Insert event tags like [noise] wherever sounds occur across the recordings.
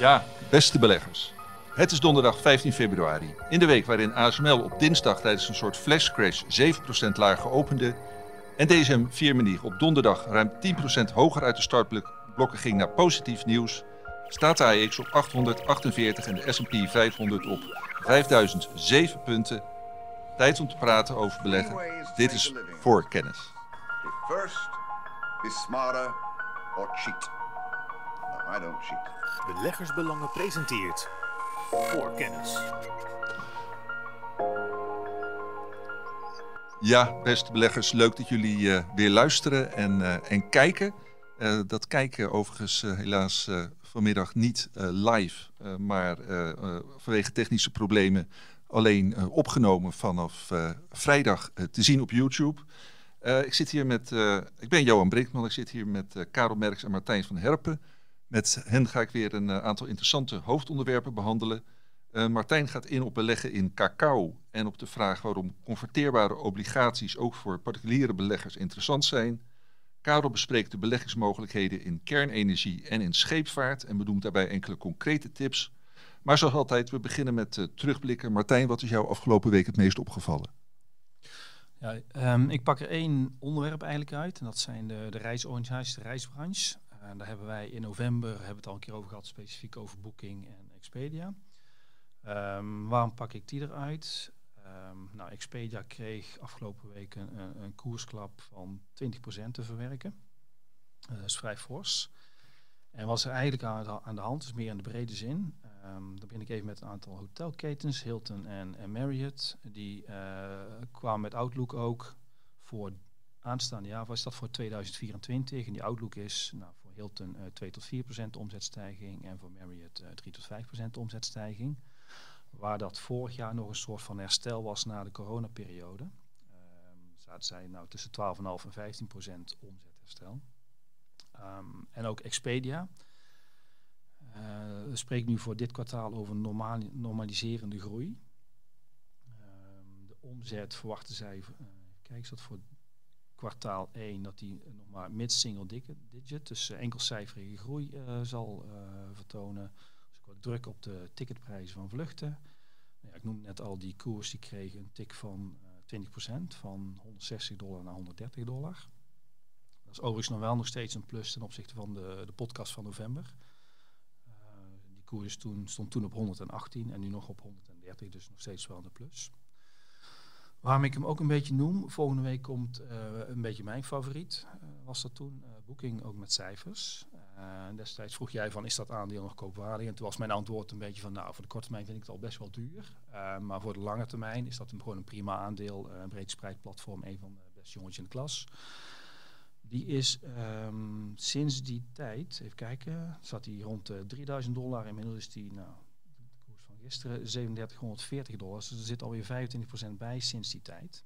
Ja, beste beleggers. Het is donderdag 15 februari. In de week waarin ASML op dinsdag tijdens een soort flashcrash 7% lager opende. En DSM Firmenich op donderdag ruim 10% hoger uit de startblokken ging naar positief nieuws. Staat de AX op 848 en de S&P 500 op 5007 punten. Tijd om te praten over beleggen. Dit is voor kennis. Be first, be smarter, or cheat. I don't cheat. Beleggersbelangen presenteert voor kennis. Ja, beste beleggers, leuk dat jullie eh, weer luisteren en, eh, en kijken. Eh, dat kijken overigens helaas eh, vanmiddag niet eh, live, eh, maar vanwege technische problemen alleen eh, opgenomen vanaf eh, vrijdag te zien op YouTube. Eh, ik zit hier met, eh, ik ben Johan Brinkman, ik zit hier met Karel Merks en Martijn van Herpen. Met hen ga ik weer een eh, aantal interessante hoofdonderwerpen behandelen. Eh, Martijn gaat in op beleggen in cacao en op de vraag waarom converteerbare obligaties ook voor particuliere beleggers interessant zijn. Karel bespreekt de beleggingsmogelijkheden in kernenergie en in scheepvaart en benoemt daarbij enkele concrete tips. Maar zoals altijd, we beginnen met eh, terugblikken. Martijn, wat is jou afgelopen week het meest opgevallen? Ja, ehm, ik pak er één onderwerp eigenlijk uit. En dat zijn de, de reisorganisaties, de reisbranche. En daar hebben wij in november, hebben het al een keer over gehad, specifiek over Booking en Expedia. Ehm, waarom pak ik die eruit? Ehm, nou, Expedia kreeg afgelopen week een, een, koersklap van 20% te verwerken. Eh, dat is vrij fors. En wat is er eigenlijk aan, de- aan de hand, is meer in de brede zin. Ehm, dan begin ik even met een aantal hotelketens, Hilton en, Marriott. Die eh, kwamen met Outlook ook voor aanstaande jaar. Was dat voor 2024? En die Outlook is nou, Hilton eh 2 tot 4 procent omzetstijging en voor Marriott eh 3 tot 5 procent omzetstijging. Waar dat vorig jaar nog een soort van herstel was na de coronaperiode. Ehm zaten zij nou tussen 12,5 en 15 procent omzetherstel. Ehm, en ook Expedia. Uh, spreekt nu voor dit kwartaal over normali- normaliserende groei. Ehm, de omzet verwachten zij, kijk, is dat voor kwartaal 1 dat die nog maar mid-single digit, dus uh, enkelcijferige groei uh, zal uh, vertonen. Dus wat druk op de ticketprijzen van vluchten. Nou ja, ik noemde net al die koers, die kregen een tik van uh, 20%, van 160 dollar naar 130 dollar. Dat is overigens nog wel nog steeds een plus ten opzichte van de, de podcast van november. Die koers toen, stond toen op 118 en nu nog op 130, dus nog steeds wel een plus. Waarom ik hem ook een beetje noem, volgende week komt uh, een beetje mijn favoriet, uh, was dat toen, uh, Booking ook met cijfers. Destijds vroeg jij van, is dat aandeel nog koopwaardig? En toen was mijn antwoord een beetje van, nou, voor de korte termijn vind ik het al best wel duur. Maar voor de lange termijn is dat een, gewoon een prima aandeel, een breed spreid platform, een van de beste jongetjes in de klas. Die is um, sinds die tijd, even kijken, zat hij rond de 3000 dollar. Inmiddels is die, nou, gisteren, 3740 dollar. Dus er zit alweer 25% bij sinds die tijd.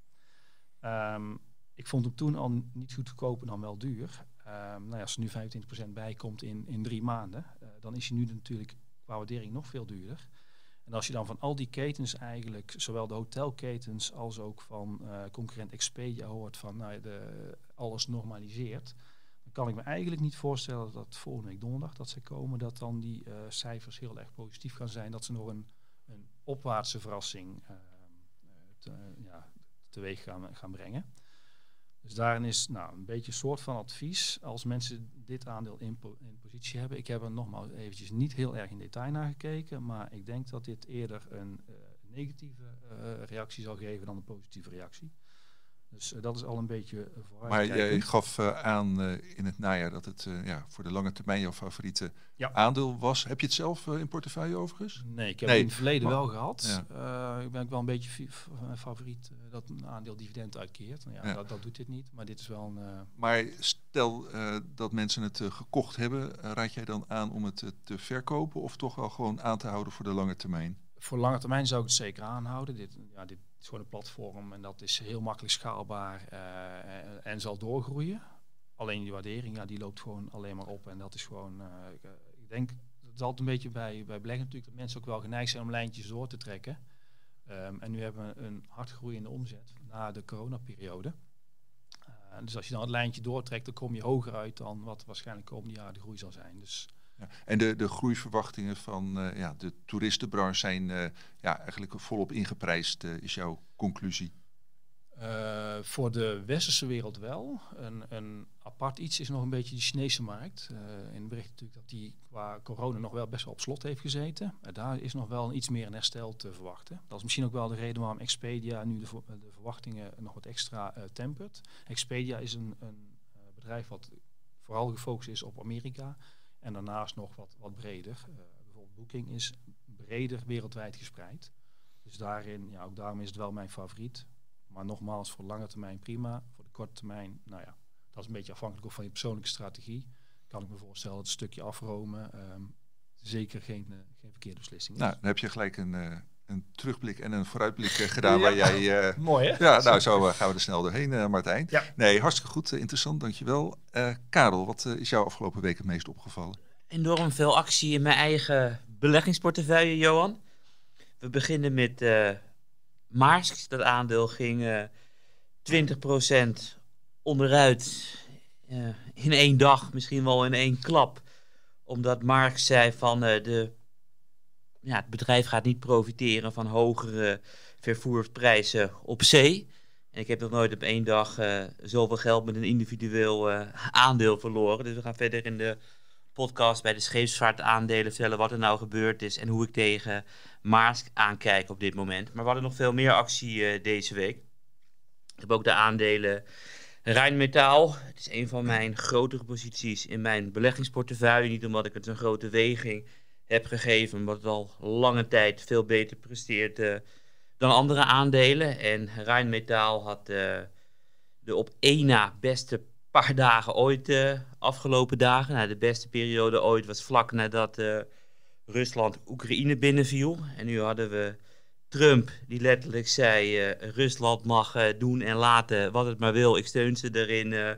Um, ik vond hem toen al niet goed te kopen, dan wel duur. Um, nou ja, als er nu 25% bij komt in, in drie maanden, uh, dan is hij nu natuurlijk qua waardering nog veel duurder. En als je dan van al die ketens eigenlijk, zowel de hotelketens als ook van uh, concurrent Expedia hoort van nou, de, alles normaliseert, kan ik me eigenlijk niet voorstellen dat volgende week donderdag dat ze komen, dat dan die uh, cijfers heel erg positief gaan zijn, dat ze nog een, een opwaartse verrassing uh, te, ja, teweeg gaan, gaan brengen. Dus daarin is nou, een beetje een soort van advies als mensen dit aandeel in, in, positie hebben. Ik heb er nogmaals eventjes niet heel erg in detail naar gekeken, maar ik denk dat dit eerder een negatieve reactie zal geven dan een positieve reactie. Dus uh, dat is al een beetje Maar jij gaf uh, aan uh, in het najaar dat het uh, ja, voor de lange termijn jouw favoriete ja. aandeel was. Heb je het zelf in portefeuille overigens? Nee, ik heb nee. het in het verleden maar, wel gehad. Ja. ik ben ook wel een beetje mijn favoriet dat een aandeel dividend uitkeert. Nou ja, ja. Dat, dat, doet dit niet, maar dit is wel een... Maar stel dat mensen het gekocht hebben, raad jij dan aan om het te verkopen of toch wel gewoon aan te houden voor de lange termijn? Voor lange termijn zou ik het zeker aanhouden. Dit, ja, dit is gewoon een platform en dat is heel makkelijk schaalbaar uh, en zal doorgroeien. Alleen die waardering, ja, die loopt gewoon alleen maar op. En dat is gewoon, uh, ik, denk, het is altijd een beetje bij, bij beleggen natuurlijk dat mensen ook wel geneigd zijn om lijntjes door te trekken. Um, en nu hebben we een hard groeiende omzet na de coronaperiode. Uh, dus als je dan het lijntje doortrekt, dan kom je hoger uit dan wat waarschijnlijk komende jaren de groei zal zijn. Dus Ja. En de, de groeiverwachtingen van eh, ja, de toeristenbranche zijn eh, ja, eigenlijk volop ingeprijsd, eh, is jouw conclusie? Voor de westerse wereld wel. Een, een, apart iets is nog een beetje die Chinese markt. In bericht natuurlijk dat die qua corona nog wel best wel op slot heeft gezeten. Daar is nog wel iets meer een herstel te verwachten. Dat is misschien ook wel de reden waarom Expedia nu de, de verwachtingen nog wat extra tempert. Expedia is een, een bedrijf wat vooral gefocust is op Amerika. En daarnaast nog wat, wat breder. bijvoorbeeld Booking is breder wereldwijd gespreid. Dus daarin, ja, ook daarom is het wel mijn favoriet. Maar nogmaals, voor lange termijn prima. Voor de korte termijn, nou ja, dat is een beetje afhankelijk van je persoonlijke strategie. Kan ik me voorstellen dat het stukje afromen um, zeker geen, uh, geen verkeerde beslissing is. Nou, dan heb je gelijk een, uh, een terugblik en een vooruitblik uh, gedaan ja. waar jij... Mooi hè? Ja, nou zo gaan we er snel doorheen, Martijn. Ja. Nee, hartstikke goed, interessant, dankjewel. Karel, wat is jou afgelopen week het meest opgevallen? Enorm veel actie in mijn eigen beleggingsportefeuille, Johan. We beginnen met Maarsk, dat aandeel ging uh, 20% onderuit uh, in één dag, misschien wel in één klap. Omdat Marx zei van uh, de, ja, het bedrijf gaat niet profiteren van hogere vervoersprijzen op zee. En ik heb nog nooit op één dag uh, zoveel geld met een individueel aandeel verloren. Dus we gaan verder in de podcast bij de scheepsvaartaandelen vertellen wat er nou gebeurd is en hoe ik tegen Maersk aankijk op dit moment. Maar we hadden nog veel meer actie uh, deze week. Ik heb ook de aandelen Rijnmetaal. Het is een van mijn grotere posities in mijn beleggingsportefeuille. Niet omdat ik het een grote weging heb gegeven, het al lange tijd veel beter presteert uh, dan andere aandelen. En Rijnmetaal had uh, de op één na beste paar dagen ooit, uh, afgelopen dagen. Nou, de beste periode ooit was vlak nadat Rusland Oekraïne binnenviel. En nu hadden we Trump die letterlijk zei: Rusland mag doen en laten wat het maar wil. Ik steun ze erin.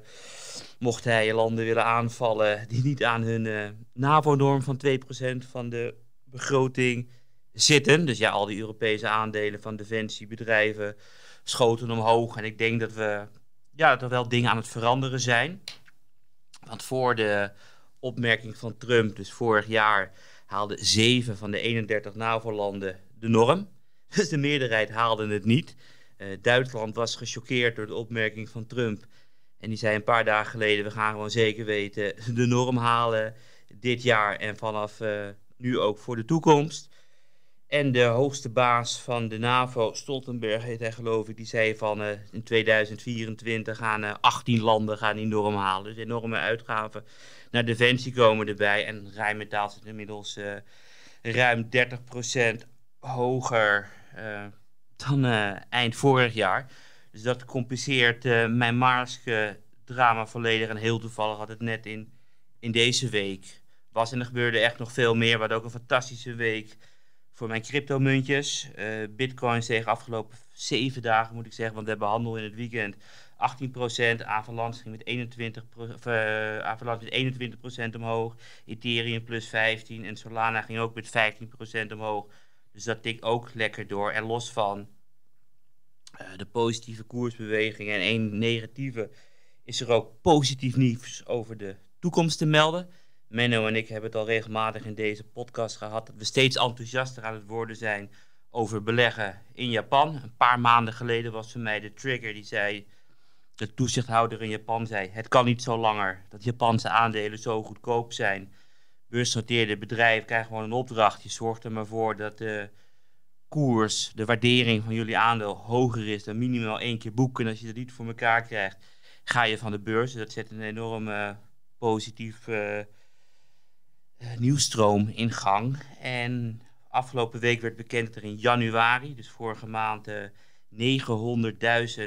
Mocht hij landen willen aanvallen die niet aan hun NAVO-norm van 2% van de begroting zitten. Dus ja, al die Europese aandelen van defensiebedrijven schoten omhoog. En ik denk dat we ja, dat er wel dingen aan het veranderen zijn. Want voor de opmerking van Trump, dus vorig jaar, haalden zeven van de 31 NAVO-landen de norm. [laughs] Dus de meerderheid haalde het niet. Uh, Duitsland was gechoqueerd door de opmerking van Trump. En die zei een paar dagen geleden: we gaan gewoon zeker weten [laughs] de norm halen dit jaar en vanaf uh, nu ook voor de toekomst. En de hoogste baas van de NAVO, Stoltenberg heet hij geloof ik, die zei van uh, in 2024 gaan uh, 18 landen gaan die norm halen. Dus enorme uitgaven naar defensie komen erbij. En Rijnmetaal zit inmiddels ruim 30% hoger eh, dan eind vorig jaar. Dus dat compenseert mijn Maarske drama volledig. En heel toevallig had het net in, in deze week was. En er gebeurde echt nog veel meer. Hadden ook een fantastische week voor mijn cryptomuntjes. Uh, Bitcoin steeg afgelopen zeven dagen, moet ik zeggen, want we hebben handel in het weekend. 18%, Avalanche ging met 21, uh, Avalanche met 21% omhoog, Ethereum plus 15 en Solana ging ook met 15% omhoog. Dus dat tikt ook lekker door. En los van de positieve koersbeweging en één negatieve, is er ook positief nieuws over de toekomst te melden. Menno en ik hebben het al regelmatig in deze podcast gehad dat we steeds enthousiaster aan het worden zijn over beleggen in Japan. Een paar maanden geleden was voor mij de trigger die zei, de toezichthouder in Japan zei, het kan niet zo langer dat Japanse aandelen zo goedkoop zijn. Beursgenoteerde bedrijven krijgen gewoon een opdracht. Je zorgt er maar voor dat de koers, de waardering van jullie aandeel hoger is dan minimaal één keer boeken. En als je dat niet voor elkaar krijgt, ga je van de beurs. Dat zet een enorm positief uh, nieuwstroom in gang. En afgelopen week werd bekend dat er in januari, dus vorige maand, uh,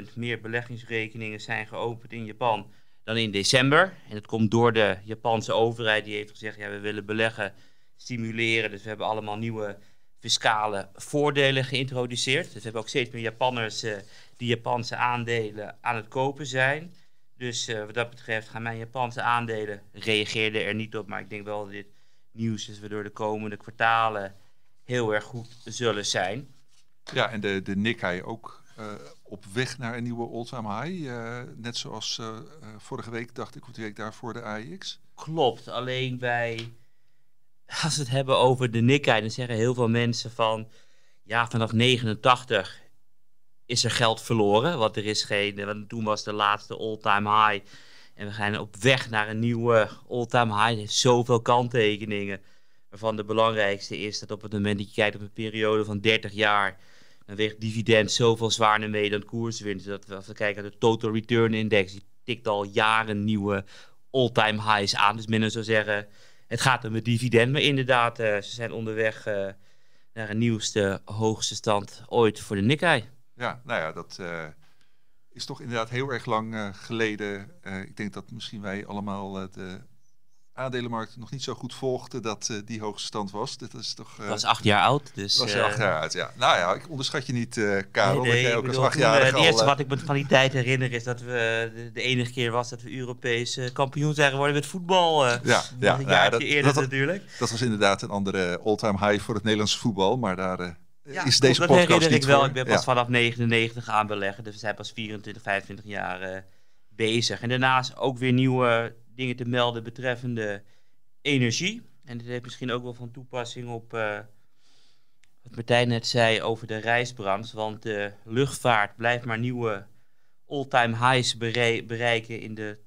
900.000 meer beleggingsrekeningen zijn geopend in Japan dan in december. En dat komt door de Japanse overheid die heeft gezegd, ja, we willen beleggen stimuleren. Dus we hebben allemaal nieuwe fiscale voordelen geïntroduceerd. Dus we hebben ook steeds meer Japanners uh, die Japanse aandelen aan het kopen zijn. Dus uh, wat dat betreft gaan mijn Japanse aandelen, reageerden er niet op, maar ik denk wel dat dit nieuws is, waardoor de komende kwartalen heel erg goed zullen zijn. Ja, en de, de Nikkei ook uh, op weg naar een nieuwe all-time high. Uh, net zoals vorige week, dacht ik, of de week daarvoor de AIX. Klopt, alleen bij als we het hebben over de Nikkei, dan zeggen heel veel mensen van, ja, vanaf 89 is er geld verloren, want er is geen, want toen was de laatste all-time high. En we gaan op weg naar een nieuwe all-time high. Er heeft zoveel kanttekeningen. Waarvan de belangrijkste is dat op het moment dat je kijkt op een periode van 30 jaar, dan weegt dividend zoveel zwaarder mee dan koerswinst. Dat als we kijken naar de total return index, die tikt al jaren nieuwe all-time highs aan. Dus men zou zeggen, het gaat om het dividend. Maar inderdaad, eh, ze zijn onderweg eh, naar een nieuwste hoogste stand ooit voor de Nikkei. Ja, nou ja, dat eh, is toch inderdaad heel erg lang geleden. Ik denk dat misschien wij allemaal de aandelenmarkt nog niet zo goed volgden dat eh, die hoogste stand was. Dit is toch... Dat eh, was acht jaar oud. Dus, was eh, je acht jaar uit, ja. Nou ja, ik onderschat je niet, eh Karel. Nee, nee, dat jij ik ook bedoel, eh, Het eerste al, eh, wat ik me van die tijd herinner is dat we de, de enige keer was dat we Europees eh, kampioen zijn geworden met voetbal. eh, Ja, ja, een nou ja, dat- eerder dat- natuurlijk. Dat was inderdaad een andere all-time high voor het Nederlandse voetbal. Maar daar eh, Ja, is deze dat podcast herinner niet ik wel. voor. Ik ben Ja. pas vanaf 99 aan beleggen. Dus we zijn pas 24, 25 jaar eh, bezig. En daarnaast ook weer nieuwe dingen te melden betreffende energie. En dit heeft misschien ook wel van toepassing op eh, wat Martijn net zei over de reisbranche. Want de luchtvaart blijft maar nieuwe all-time highs berei- bereiken in de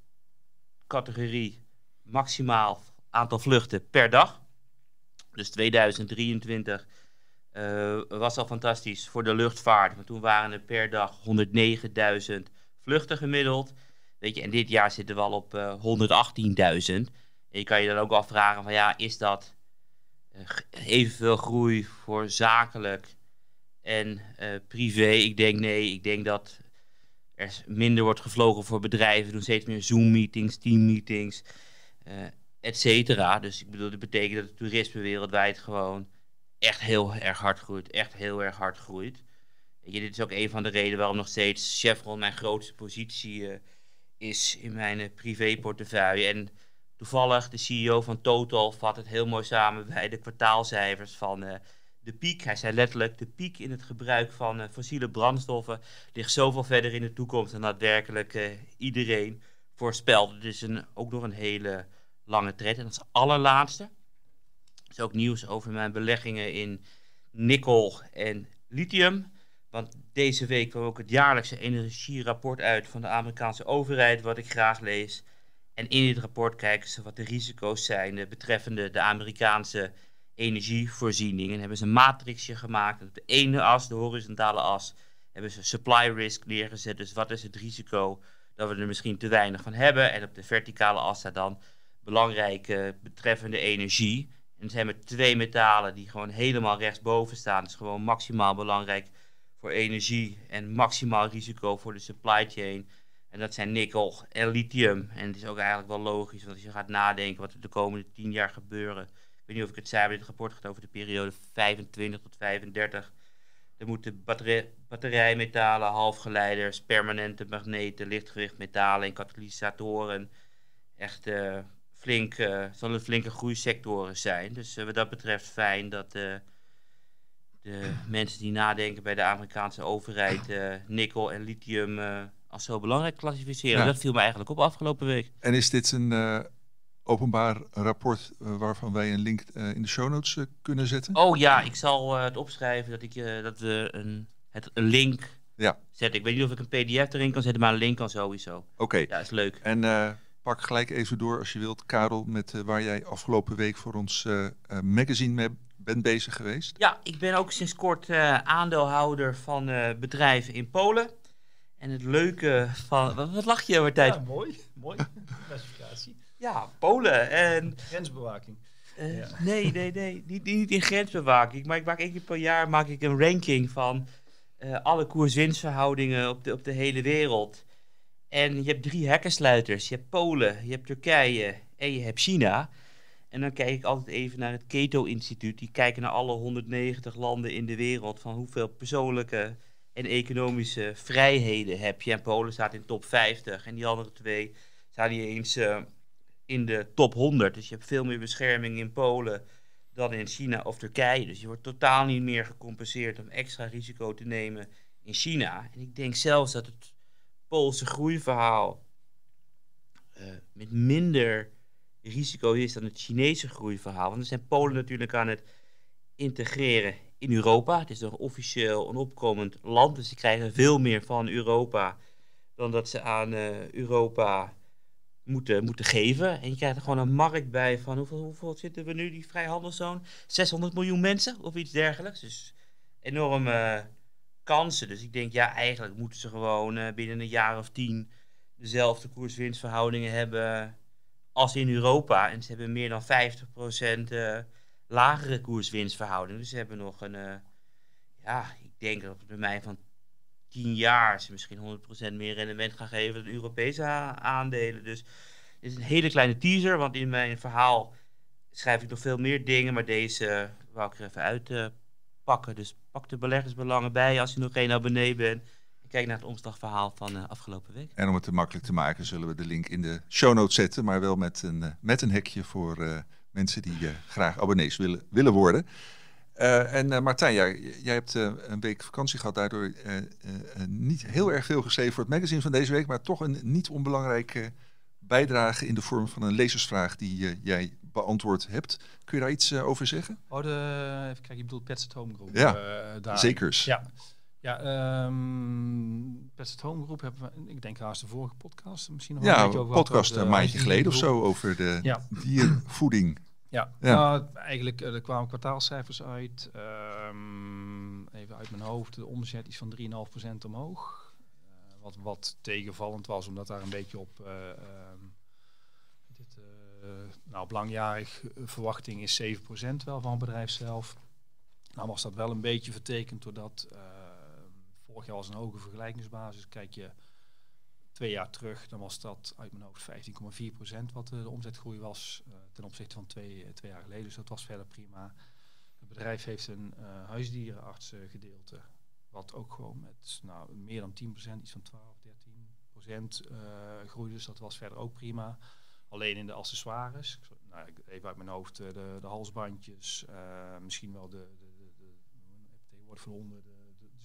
categorie maximaal aantal vluchten per dag. Dus 2023 eh, was al fantastisch voor de luchtvaart. Want toen waren er per dag 109.000 vluchten gemiddeld. Weet je, en dit jaar zitten we al op eh 118.000. En je kan je dan ook afvragen van ja, is dat eh, evenveel groei voor zakelijk en eh, privé? Ik denk nee, ik denk dat er minder wordt gevlogen voor bedrijven. doen steeds meer Zoom-meetings, team-meetings, eh et cetera. Dus ik bedoel, dat betekent dat het toerisme wereldwijd gewoon echt heel erg hard groeit. Echt heel erg hard groeit. Je, dit is ook een van de redenen waarom nog steeds Chevron mijn grootste positie eh, is in mijn eh, privéportefeuille. En toevallig, de CEO van Total vat het heel mooi samen bij de kwartaalcijfers van eh, de piek. Hij zei letterlijk, de piek in het gebruik van eh, fossiele brandstoffen ligt zoveel verder in de toekomst dan daadwerkelijk eh, iedereen voorspelt. Het is een, ook nog een hele lange trend. En als allerlaatste is ook nieuws over mijn beleggingen in nikkel en lithium. Want deze week kwam ook het jaarlijkse energierapport uit van de Amerikaanse overheid, wat ik graag lees. En in dit rapport kijken ze wat de risico's zijn eh, betreffende de Amerikaanse energievoorziening. En hebben ze een matrixje gemaakt. Op de ene as, de horizontale as, hebben ze supply risk neergezet. Dus wat is het risico dat we er misschien te weinig van hebben. En op de verticale as staat dan belangrijk eh, betreffende energie. En er zijn maar twee metalen die gewoon helemaal rechtsboven staan. Dat is gewoon maximaal belangrijk voor energie en maximaal risico voor de supply chain. En dat zijn nikkel en lithium. En het is ook eigenlijk wel logisch, want als je gaat nadenken wat er de komende tien jaar gebeuren. Ik weet niet of ik het zei, maar dit rapport gaat over de periode 25 tot 35. Er moeten batterij, batterijmetalen, halfgeleiders, permanente magneten, lichtgewicht metalen en katalysatoren echt eh, flink, eh, zullen flinke groeisectoren zijn. Dus eh, wat dat betreft fijn dat de mensen die nadenken bij de Amerikaanse overheid eh, nikkel en lithium eh, als zo belangrijk klassificeren. Ja. Dat viel me eigenlijk op afgelopen week. En is dit een eh, openbaar rapport waarvan wij een link in de show notes kunnen zetten? Oh ja, ik zal het opschrijven dat, ik, dat we een, het, een link Ja. zetten. Ik weet niet of ik een pdf erin kan zetten, maar een link kan sowieso. Oké. Ja, is leuk. En pak gelijk even door als je wilt, Karel, met waar jij afgelopen week voor ons magazine mee bent bezig geweest. Ja, ik ben ook sinds kort eh, aandeelhouder van eh, bedrijven in Polen. En het leuke van... Wat, wat lach je, Martijn? Ja, mooi. Mooi. [laughs] Classificatie. Ja, Polen. En, Grensbewaking. eh, Ja. Nee, nee, nee. Niet, niet in grensbewaking. Maar ik maak één keer per jaar maak ik een ranking van eh, alle koers-winstverhoudingen op de, op de hele wereld. En je hebt drie hekkensluiters. Je hebt Polen, je hebt Turkije en je hebt China. En dan kijk ik altijd even naar het Keto-instituut. Die kijken naar alle 190 landen in de wereld. Van hoeveel persoonlijke en economische vrijheden heb je. En Polen staat in top 50. En die andere twee staan niet eens eh, in de top 100. Dus je hebt veel meer bescherming in Polen dan in China of Turkije. Dus je wordt totaal niet meer gecompenseerd om extra risico te nemen in China. En ik denk zelfs dat het Poolse groeiverhaal eh, met minder risico is dan het Chinese groeiverhaal. Want we zijn Polen natuurlijk aan het integreren in Europa. Het is nog officieel een opkomend land, dus ze krijgen veel meer van Europa dan dat ze aan eh, Europa moeten, moeten geven. En je krijgt er gewoon een markt bij van hoeveel, hoeveel zitten we nu, die vrijhandelszone? 600 miljoen mensen of iets dergelijks. Dus enorme eh, kansen. Dus ik denk, ja, eigenlijk moeten ze gewoon eh, binnen een jaar of tien dezelfde koers-winstverhoudingen hebben als in Europa. En ze hebben meer dan 50% eh lagere koers-winstverhouding. Dus ze hebben nog een, eh, ja, ik denk dat op termijn van 10 jaar ze misschien 100% meer rendement gaan geven dan Europese aandelen. Dus dit is een hele kleine teaser, want in mijn verhaal schrijf ik nog veel meer dingen, maar deze wou ik er even uit eh. Dus pak de beleggersbelangen bij als je nog geen abonnee bent. Kijk naar het omslagverhaal van eh, afgelopen week. En om het te makkelijk te maken, zullen we de link in de show notes zetten. Maar wel met een, eh, met een hekje voor eh, mensen die eh, graag abonnees willen, willen worden. Eh, en eh, Martijn, ja, jij hebt eh, een week vakantie gehad, daardoor eh, eh, eh, niet heel erg veel geschreven voor het magazine van deze week, maar toch een niet onbelangrijke bijdrage in de vorm van een lezersvraag die jij beantwoord hebt. Kun je daar iets over zeggen? Oh, de, even kijken, je bedoelt Pets at Home Group. Ja, eh, daar. Zekers. Ja, ja Pets at Home Group hebben we, ik denk haast de vorige podcast, misschien nog Ja, een beetje podcast een maandje geleden of zo over de Ja. diervoeding. Ja, Ja. Nou, eigenlijk eh, er kwamen kwartaalcijfers uit. Ehm, even uit mijn hoofd, de omzet is van 3,5% omhoog. Eh, wat, wat tegenvallend was, omdat daar een beetje op, eh, ehm, dit, eh, nou, op langjarig eh, verwachting is 7% wel van het bedrijf zelf. Nou was dat wel een beetje vertekend doordat ehm, vorig jaar was een hoge vergelijkingsbasis. Kijk je twee jaar terug, dan was dat uit mijn hoofd 15,4% wat eh, de omzetgroei was eh, ten opzichte van twee, eh, twee jaar geleden. Dus dat was verder prima. Het bedrijf heeft een eh huisdierenartsengedeelte, wat ook gewoon met nou, meer dan 10%, iets van 12, 13% eh groeide. Dus dat was verder ook prima. Alleen in de accessoires, nou, even uit mijn hoofd, de, de halsbandjes, misschien wel de, de, de, de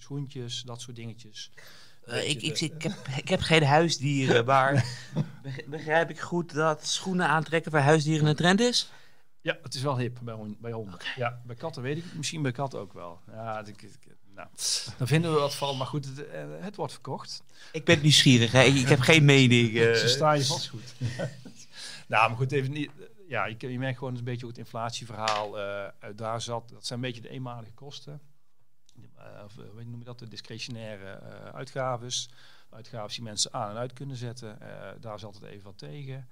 schoentjes, dat soort dingetjes. Eh, ik, ik, ik, heb, ik heb geen huisdieren, maar [laughs] beg- begrijp ik goed dat schoenen aantrekken voor huisdieren een trend is? Ja, het is wel hip bij, bij honden. Ja, bij katten weet ik. Misschien bij katten ook wel. Ja, nou, daar vinden we wat van. Maar goed, het, eh, het wordt verkocht. Ik ben nieuwsgierig, hè? Ik, heb geen mening. [laughs] eh. Ze staan je vast goed. [laughs] nou, maar goed, even niet. Ja, je, je merkt gewoon een beetje ook het inflatieverhaal eh, uit daar zat. Dat zijn een beetje de eenmalige kosten. Eh, of, eh, hoe noem je dat? De discretionaire eh uitgaves. Uitgaves die mensen aan en uit kunnen zetten. Daar zat het even wat tegen.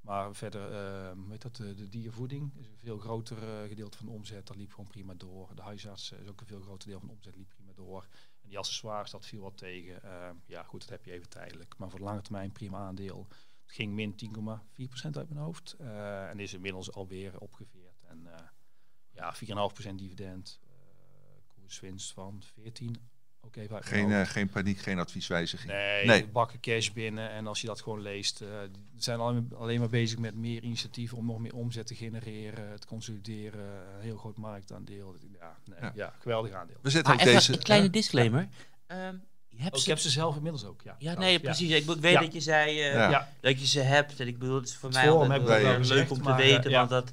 Maar verder, eh, weet dat, de, diervoeding is een veel groter gedeelte van de omzet. Dat liep gewoon prima door. De huisarts is ook een veel groter deel van de omzet, liep prima door. En die accessoires, dat viel wat tegen. Ja, goed, dat heb je even tijdelijk. Maar voor de lange termijn prima aandeel. Het ging min 10,4% uit mijn hoofd. en is inmiddels alweer opgeveerd. En ja, 4,5% dividend. Koerswinst van 14. Ook even uit mijn Geen, eh, geen paniek, geen advieswijziging. Nee, Nee. bakken cash binnen. En als je dat gewoon leest, eh die zijn alleen, alleen maar bezig met meer initiatieven om nog meer omzet te genereren, het consolideren, een heel groot marktaandeel. Ja, nee, Ja. ja. geweldig aandeel. We zetten ook even deze... een kleine disclaimer. Ehm, je hebt Oh, ik ze- heb ze zelf inmiddels ook, ja. Ja, trouwens, nee, precies. Ik, ik weet Ja. dat je zei eh, Ja. Ja, dat je ze hebt. En ik bedoel, het is voor Het mij altijd wel leuk gezegd, om te maar, weten. ja. Want dat,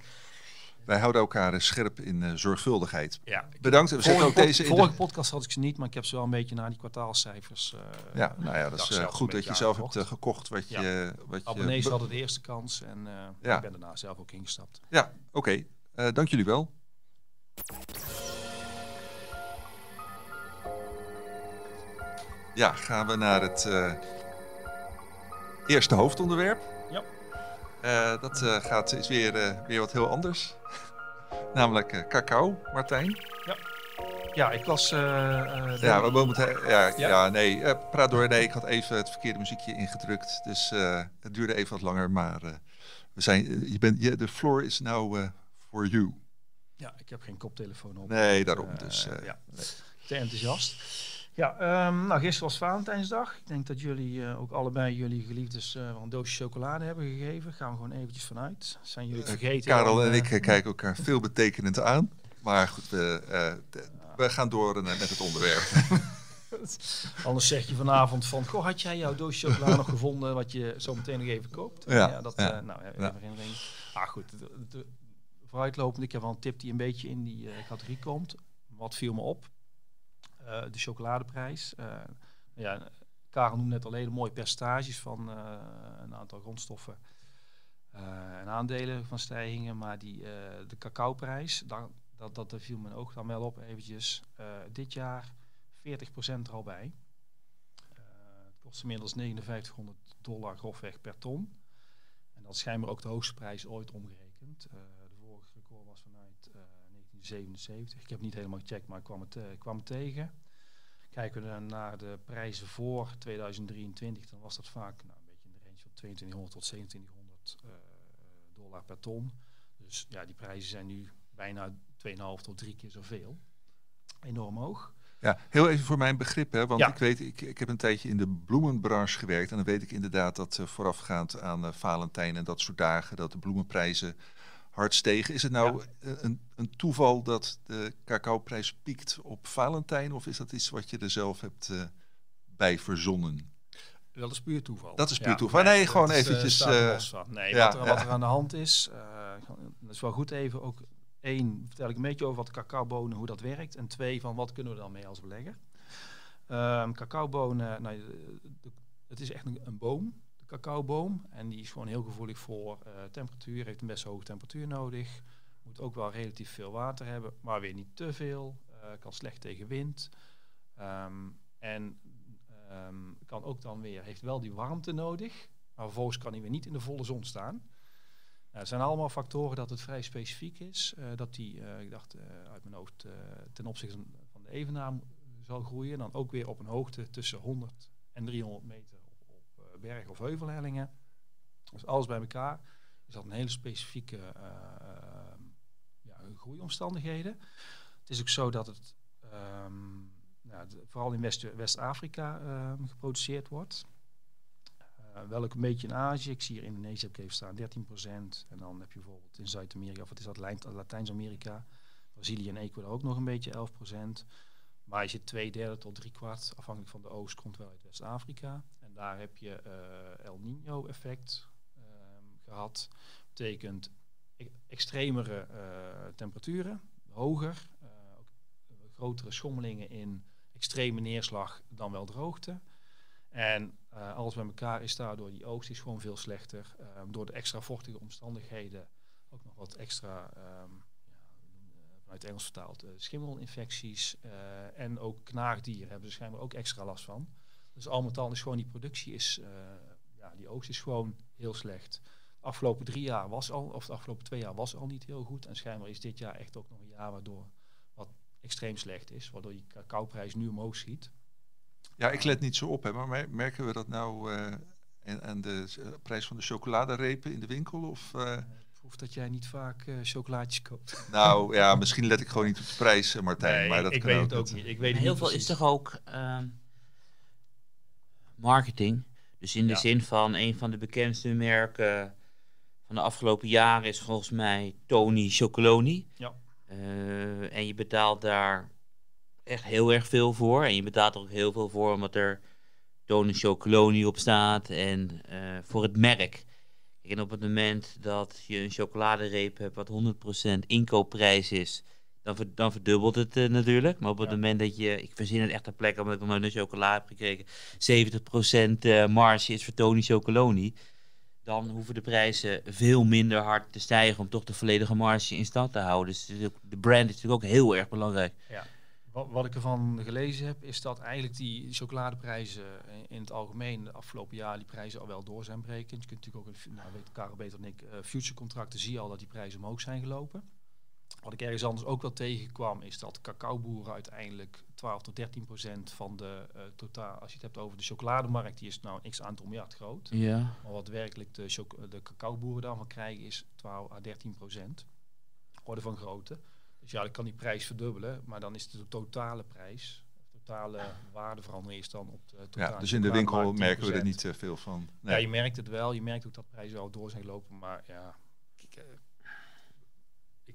Wij houden elkaar eh, scherp in eh, zorgvuldigheid. ja. Bedankt. We zetten ook deze in de... vorige podcast had ik ze niet, maar ik heb ze wel een beetje naar die kwartaalcijfers. eh, Ja, nou ja, dat is goed dat je zelf hebt gekocht wat Ja. je... Wat je Abonnees hadden de eerste kans en eh, Ja. ik ben daarna zelf ook ingestapt. Ja, oké. Eh, dank jullie wel. Ja, gaan we naar het eh, eerste hoofdonderwerp. Ja. Eh, dat eh, gaat, is weer, eh, weer wat heel anders. [laughs] Namelijk cacao, Martijn. Ja, ik was... eh, eh, Ja, we moeten, ja, ja. Ja. nee, praat door. Nee, ik had even het verkeerde muziekje ingedrukt. Dus het duurde even wat langer. Maar we zijn, je bent, je, de floor is now eh, for you. Ja, ik heb geen koptelefoon op. Nee, daarom. Dus, ja, te enthousiast. Ja, ehm, nou, gisteren was Valentijnsdag. Ik denk dat jullie eh, ook allebei jullie geliefdes eh, een doosje chocolade hebben gegeven. Gaan we gewoon eventjes vanuit. Zijn jullie het vergeten? Karel en eh, ik eh, kijken elkaar veel betekenend aan. Maar goed, we, eh, we gaan door eh, met het onderwerp. [laughs] Anders zeg je vanavond van, goh, had jij jouw doosje chocola nog gevonden wat je zo meteen nog even koopt? Ja, dat, ja. eh, nou, even Ja. herinnering. Ah goed, de, de- vooruitlopend, ik heb wel een tip die een beetje in die eh, categorie komt. Wat viel me op? Eh, de chocoladeprijs. Eh, ja, Karel noemde net al hele mooie percentages van eh, een aantal grondstoffen en aandelen van stijgingen. Maar die, de cacaoprijs, daar, dat, dat, daar viel mijn oog dan wel op eventjes. Dit jaar 40% er al bij. Het kost inmiddels 5900 dollar grofweg per ton. En dat is schijnbaar ook de hoogste prijs ooit omgerekend de vorige record was vanuit eh, 1977. Ik heb niet helemaal gecheckt, maar ik kwam het, eh, kwam het tegen. Kijken we dan naar de prijzen voor 2023, dan was dat vaak nou, een beetje in de range van 2200 tot 2700 eh, dollar per ton. Dus ja, die prijzen zijn nu bijna 2,5 tot 3 keer zoveel. Enorm hoog. Ja, heel even voor mijn begrip, hè, want Ja. ik weet, ik, ik heb een tijdje in de bloemenbranche gewerkt en dan weet ik inderdaad dat eh, voorafgaand aan eh, Valentijn en dat soort dagen dat de bloemenprijzen hard stegen. Is het nou eh, een, een toeval dat de cacaoprijs piekt op Valentijn of is dat iets wat je er zelf hebt eh, bij verzonnen? Dat is puur toeval. Dat is puur toeval. Nee, gewoon is, eh, eventjes, staat los van. Nee, ja, wat, er, wat er aan de hand is, eh, dat is wel goed even ook één, vertel ik een beetje over wat cacaobonen, hoe dat werkt. En twee, van wat kunnen we dan mee als belegger. Ehm cacaobonen, nou, het is echt een, een boom, cacaoboom. En die is gewoon heel gevoelig voor eh, temperatuur, heeft een best hoge temperatuur nodig. Moet ook wel relatief veel water hebben, maar weer niet te veel. eh, kan slecht tegen wind. Ehm, en ehm, kan ook dan weer, heeft wel die warmte nodig, maar vervolgens kan hij weer niet in de volle zon staan. Nou, het zijn allemaal factoren dat het vrij specifiek is. eh, dat die, ik dacht uit mijn hoofd, ten opzichte van de evenaar zal groeien. Dan ook weer op een hoogte tussen 100 en 300 meter berg- of heuvelhellingen. Dus alles bij elkaar is dat een hele specifieke eh, ja, groeiomstandigheden. Het is ook zo dat het ehm, de- vooral in West- West-Afrika ehm, geproduceerd wordt. Eh, wel een beetje in Azië. Ik zie hier Indonesië even staan, 13%. En dan heb je bijvoorbeeld in Zuid-Amerika, of wat is dat, Latijns-Amerika, Brazilië en Ecuador ook nog een beetje 11%. Maar je zit twee derde tot drie kwart, afhankelijk van de oogst, komt wel uit West-Afrika. Daar heb je eh, El Nino effect ehm, gehad. Betekent e- extremere eh, temperaturen, hoger, eh, ook grotere schommelingen in extreme neerslag dan wel droogte. En alles bij elkaar is daardoor die oogst is gewoon veel slechter. Ehm, door de extra vochtige omstandigheden ook nog wat extra, ehm, ja, vanuit Engels vertaald, schimmelinfecties. en ook knaagdieren hebben ze schijnbaar ook extra last van. Dus al met al is gewoon die productie is, eh, ja, die oogst is gewoon heel slecht. De afgelopen drie jaar was al, of de afgelopen twee jaar was al niet heel goed. En schijnbaar is dit jaar echt ook nog een jaar waardoor wat extreem slecht is. Waardoor die cacaoprijs nu omhoog schiet. Ja, ik let niet zo op, hè, maar mer- merken we dat nou eh, aan- aan de eh, prijs van de chocoladerepen in de winkel? Of, eh, Ik proef dat jij niet vaak eh, chocolaatjes koopt. [laughs] nou ja, misschien let ik gewoon niet op de prijs, eh, Martijn. Nee, maar dat ik kan weet het ook niet. Ik weet heel niet veel is toch ook ehm, marketing. Dus in de Ja. zin van een van de bekendste merken van de afgelopen jaren is volgens mij Tony Chocoloni. Ja. Eh, en je betaalt daar echt heel erg veel voor. En je betaalt er ook heel veel voor omdat er Tony Chocoloni op staat en eh, voor het merk. En op het moment dat je een chocoladereep hebt wat 100% inkoopprijs is, dan, ver- dan verdubbelt het eh, natuurlijk. Maar op het Ja. moment dat je, ik verzin het echt ter plekke omdat ik nog nooit een chocola heb gekregen, 70% eh, marge is voor Tony Chocoloni. Dan hoeven de prijzen veel minder hard te stijgen om toch de volledige marge in stand te houden. Dus de brand is natuurlijk ook heel erg belangrijk. Wat, wat ik ervan gelezen heb, is dat eigenlijk die chocoladeprijzen in- het algemeen de afgelopen jaar die prijzen al wel door zijn brekend. Je kunt natuurlijk ook, nou weet Karel beter dan ik, eh future contracten zie je al dat die prijzen omhoog zijn gelopen. Wat ik ergens anders ook wel tegenkwam, is dat cacaoboeren uiteindelijk 12 tot 13 procent van de eh, totaal, als je het hebt over de chocolademarkt, die is nou een x aantal miljard groot. Ja. Maar wat werkelijk de, choc- de cacaoboeren daarvan krijgen is 12 à 13 procent. Orde van grootte. Dus ja, dan kan die prijs verdubbelen, maar dan is de totale prijs, de totale waardeverandering is dan op de totale ja, dus in de winkel merken we er 10%. niet eh, veel van. Ja, Nee. je merkt het wel. Je merkt ook dat prijzen wel door zijn gelopen, maar ja,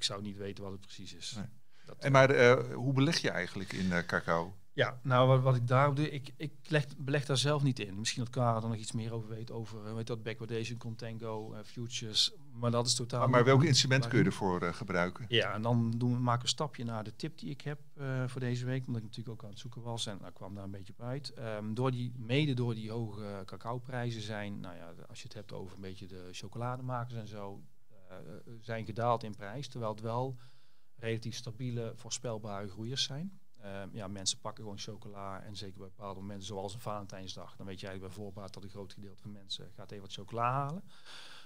ik, zou niet weten wat het precies is. Nee. Dat, En maar eh, hoe beleg je eigenlijk in eh, cacao? Ja, nou wat, wat ik daarop doe, ik, ik leg, beleg daar zelf niet in. Misschien dat Karel er nog iets meer over weet, over eh, weet dat backwardation, contango, eh, futures. Maar dat is totaal... Maar, maar welk instrument kun je ervoor eh, gebruiken? Ja, en dan doen we, maken we een stapje naar de tip die ik heb eh, voor deze week. Omdat ik natuurlijk ook aan het zoeken was en daar kwam daar een beetje op uit. Ehm, door die, mede door die hoge cacaoprijzen zijn, nou ja, als je het hebt over een beetje de chocolademakers en zo, zijn gedaald in prijs. Terwijl het wel relatief stabiele, voorspelbare groeiers zijn. Ehm, ja, mensen pakken gewoon chocola en zeker bij bepaalde momenten, zoals een Valentijnsdag, dan weet je eigenlijk bij voorbaat dat een groot gedeelte van mensen gaat even wat chocola halen.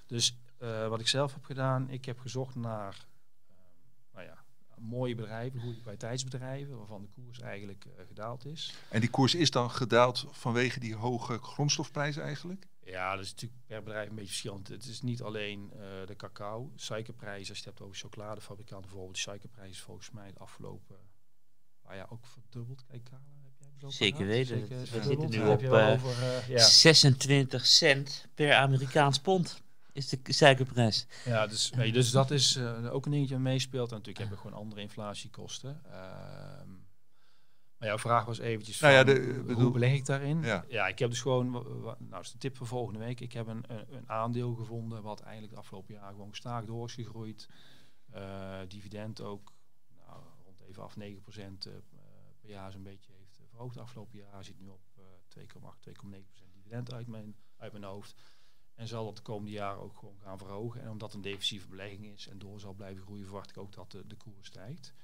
Dus eh, wat ik zelf heb gedaan, ik heb gezocht naar ehm, nou ja, mooie bedrijven, goede kwaliteitsbedrijven, waarvan de koers eigenlijk eh, gedaald is. En die koers is dan gedaald vanwege die hoge grondstofprijzen eigenlijk? Ja, dat is natuurlijk per bedrijf een beetje verschillend. Het is niet alleen eh, de cacao, suikerprijs, als je het hebt over chocoladefabrikanten bijvoorbeeld, de suikerprijs is volgens mij het afgelopen paar jaar ook verdubbeld. Kijk, Karel, heb jij het Zeker weten. Zeker We zitten nu op, eh, over, eh, ja. 26 cent per Amerikaans pond is de suikerprijs. Ja, dus, nee, dus dat is eh, ook een dingetje wat meespeelt. En natuurlijk hebben we gewoon andere inflatiekosten. Ehm, jouw vraag was eventjes Nou ja, de- hoe bedoel- beleg ik daarin? Ja. ik heb dus gewoon, nou is de tip voor volgende week. Ik heb een, een, een aandeel gevonden wat eigenlijk de afgelopen jaar gewoon gestaag door is gegroeid. Eh, dividend ook, nou, rond even af 9% eh, per jaar zo'n beetje heeft eh, verhoogd de afgelopen jaar. Zit nu op eh 2,8, 2,9% dividend uit mijn, uit mijn hoofd. En zal dat de komende jaren ook gewoon gaan verhogen. En omdat het een defensieve belegging is en door zal blijven groeien, verwacht ik ook dat de, de koers stijgt.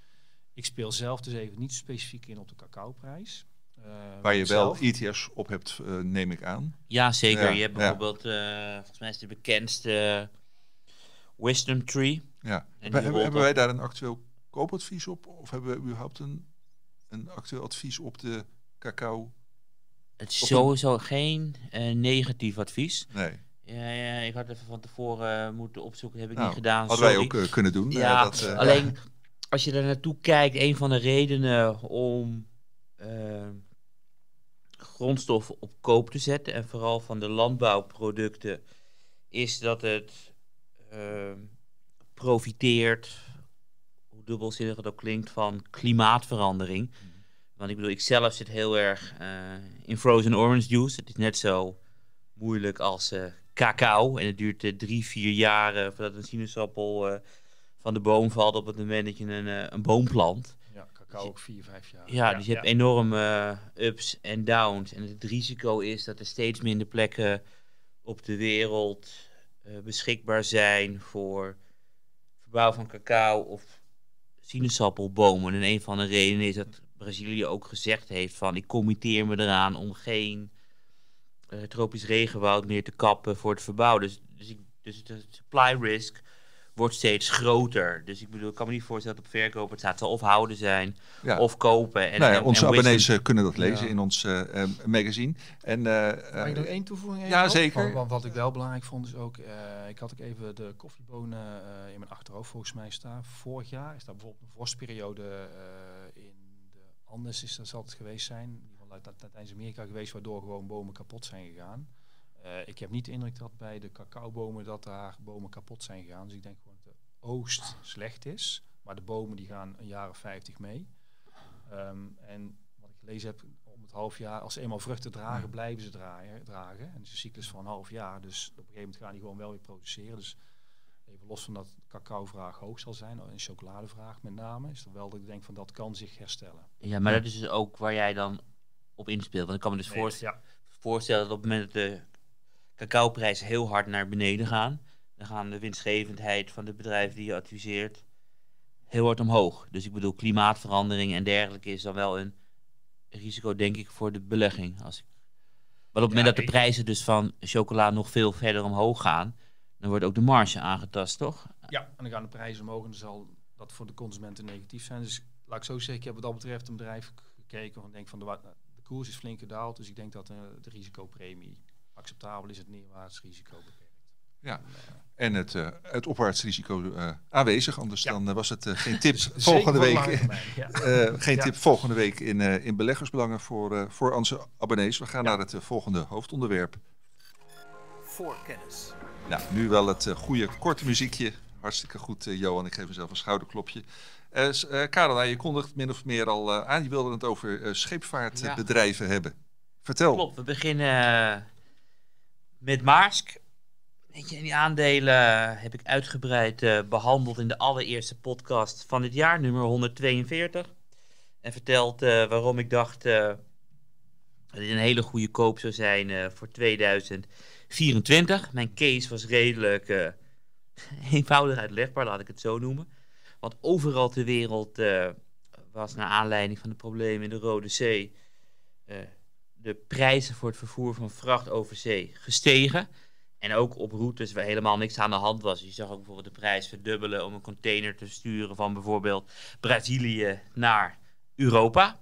Ik speel zelf dus even niet specifiek in op de cacaoprijs. Eh, Waar je wel zelf- ETF's op hebt, eh, neem ik aan. Ja, zeker. Ja, je hebt ja. bijvoorbeeld, eh, volgens mij is de bekendste Wisdom Tree. Ja. die Hebben, wij daar een actueel koopadvies op? Of hebben we überhaupt een, een actueel advies op de cacao? Het is sowieso geen eh, negatief advies. Nee. Ja, ja, ik had even van tevoren moeten opzoeken, heb ik Nou, niet gedaan. Hadden wij ook kunnen doen. Ja, dat, alleen als je er naartoe kijkt, een van de redenen om eh, grondstoffen op koop te zetten en vooral van de landbouwproducten, is dat het eh, profiteert, hoe dubbelzinnig het ook klinkt, van klimaatverandering. Want ik bedoel, ik zelf zit heel erg eh, in frozen orange juice. Het is net zo moeilijk als cacao. En het duurt drie, vier jaar eh, voordat een sinaasappel van de boom valt op het moment dat je een, eh, een boom plant. Ja, cacao ook 4, 5 jaar. Ja, dus je hebt enorme eh, ups en downs. En het risico is dat er steeds minder plekken op de wereld eh, beschikbaar zijn voor verbouw van cacao of sinaasappelbomen. En een van de redenen is dat Brazilië ook gezegd heeft van ik committeer me eraan om geen eh, tropisch regenwoud meer te kappen voor het verbouwen. Dus, dus, ik, dus de supply risk wordt steeds groter. Dus ik bedoel, ik kan me niet voorstellen dat op verkoop het staat of houden zijn ja. of kopen. En, nou ja, en- onze en abonnees eh, kunnen dat lezen Ja. in ons eh, eh, magazine. En, eh, Mag ik nog één toevoeging? ja, op? zeker. Want, want wat ik wel belangrijk vond is ook, eh, ik had ook even de koffiebonen eh, in mijn achterhoofd volgens mij staan. Vorig jaar is daar bijvoorbeeld een vorstperiode eh, in de Andes is dat altijd geweest zijn. Uit Latijns-Amerika geweest, waardoor gewoon bomen kapot zijn gegaan. Eh, ik heb niet de indruk dat bij de cacaobomen dat daar bomen kapot zijn gegaan. Dus ik denk oogst slecht is. Maar de bomen die gaan een jaar of 50 mee. Ehm, en wat ik gelezen heb, om het half jaar, als ze eenmaal vruchten dragen, blijven ze draaien, dragen. En het is een cyclus van een half jaar. Dus op een gegeven moment gaan die gewoon wel weer produceren. Dus even los van dat cacao-vraag hoog zal zijn, en chocoladevraag met name, is er wel dat ik denk van dat kan zich herstellen. Ja, maar dat is dus ook waar jij dan op inspeelt. Want ik kan me dus Nee, voorst- ja. voorstellen dat op het moment dat de cacaoprijzen heel hard naar beneden gaan, dan gaan de winstgevendheid van de bedrijven die je adviseert heel hard omhoog. Dus ik bedoel, klimaatverandering en dergelijke is dan wel een risico, denk ik, voor de belegging. Als ik... Maar op het moment dat de prijzen dus van chocola nog veel verder omhoog gaan, dan wordt ook de marge aangetast, toch? Ja, en dan gaan de prijzen omhoog en dan zal dat voor de consumenten negatief zijn. Dus laat ik zo zeggen, ik heb wat dat betreft een bedrijf gekeken van denk van de, de koers is flink gedaald, dus ik denk dat eh, de risicopremie acceptabel is, het neerwaarts risico. Ja. En het, eh, het opwaarts risico eh, aanwezig, anders Ja. dan eh, was het eh, geen tip [laughs] volgende week. lange termijn, ja. [laughs] Eh, geen Ja. tip volgende week in, eh, in beleggersbelangen voor, eh, voor onze abonnees. We gaan Ja. naar het volgende hoofdonderwerp. Voorkennis. Nou, nu wel het goede korte muziekje. Hartstikke goed, eh, Johan. Ik geef mezelf een schouderklopje. Eh, eh, Karel, nou, je kondigt min of meer al eh, aan. Je wilde het over eh, scheepvaartbedrijven hebben. Vertel. Klopt, we beginnen met Maersk. Je, die aandelen heb ik uitgebreid eh, behandeld in de allereerste podcast van dit jaar, nummer 142. En verteld eh, waarom ik dacht eh, dat dit een hele goede koop zou zijn eh, voor 2024. Mijn case was redelijk eh, [laughs] eenvoudig uitlegbaar, laat ik het zo noemen. Want overal ter wereld eh, was naar aanleiding van de problemen in de Rode Zee eh, de prijzen voor het vervoer van vracht over zee gestegen. En ook op routes waar helemaal niks aan de hand was. Je zag ook bijvoorbeeld de prijs verdubbelen om een container te sturen van bijvoorbeeld Brazilië naar Europa.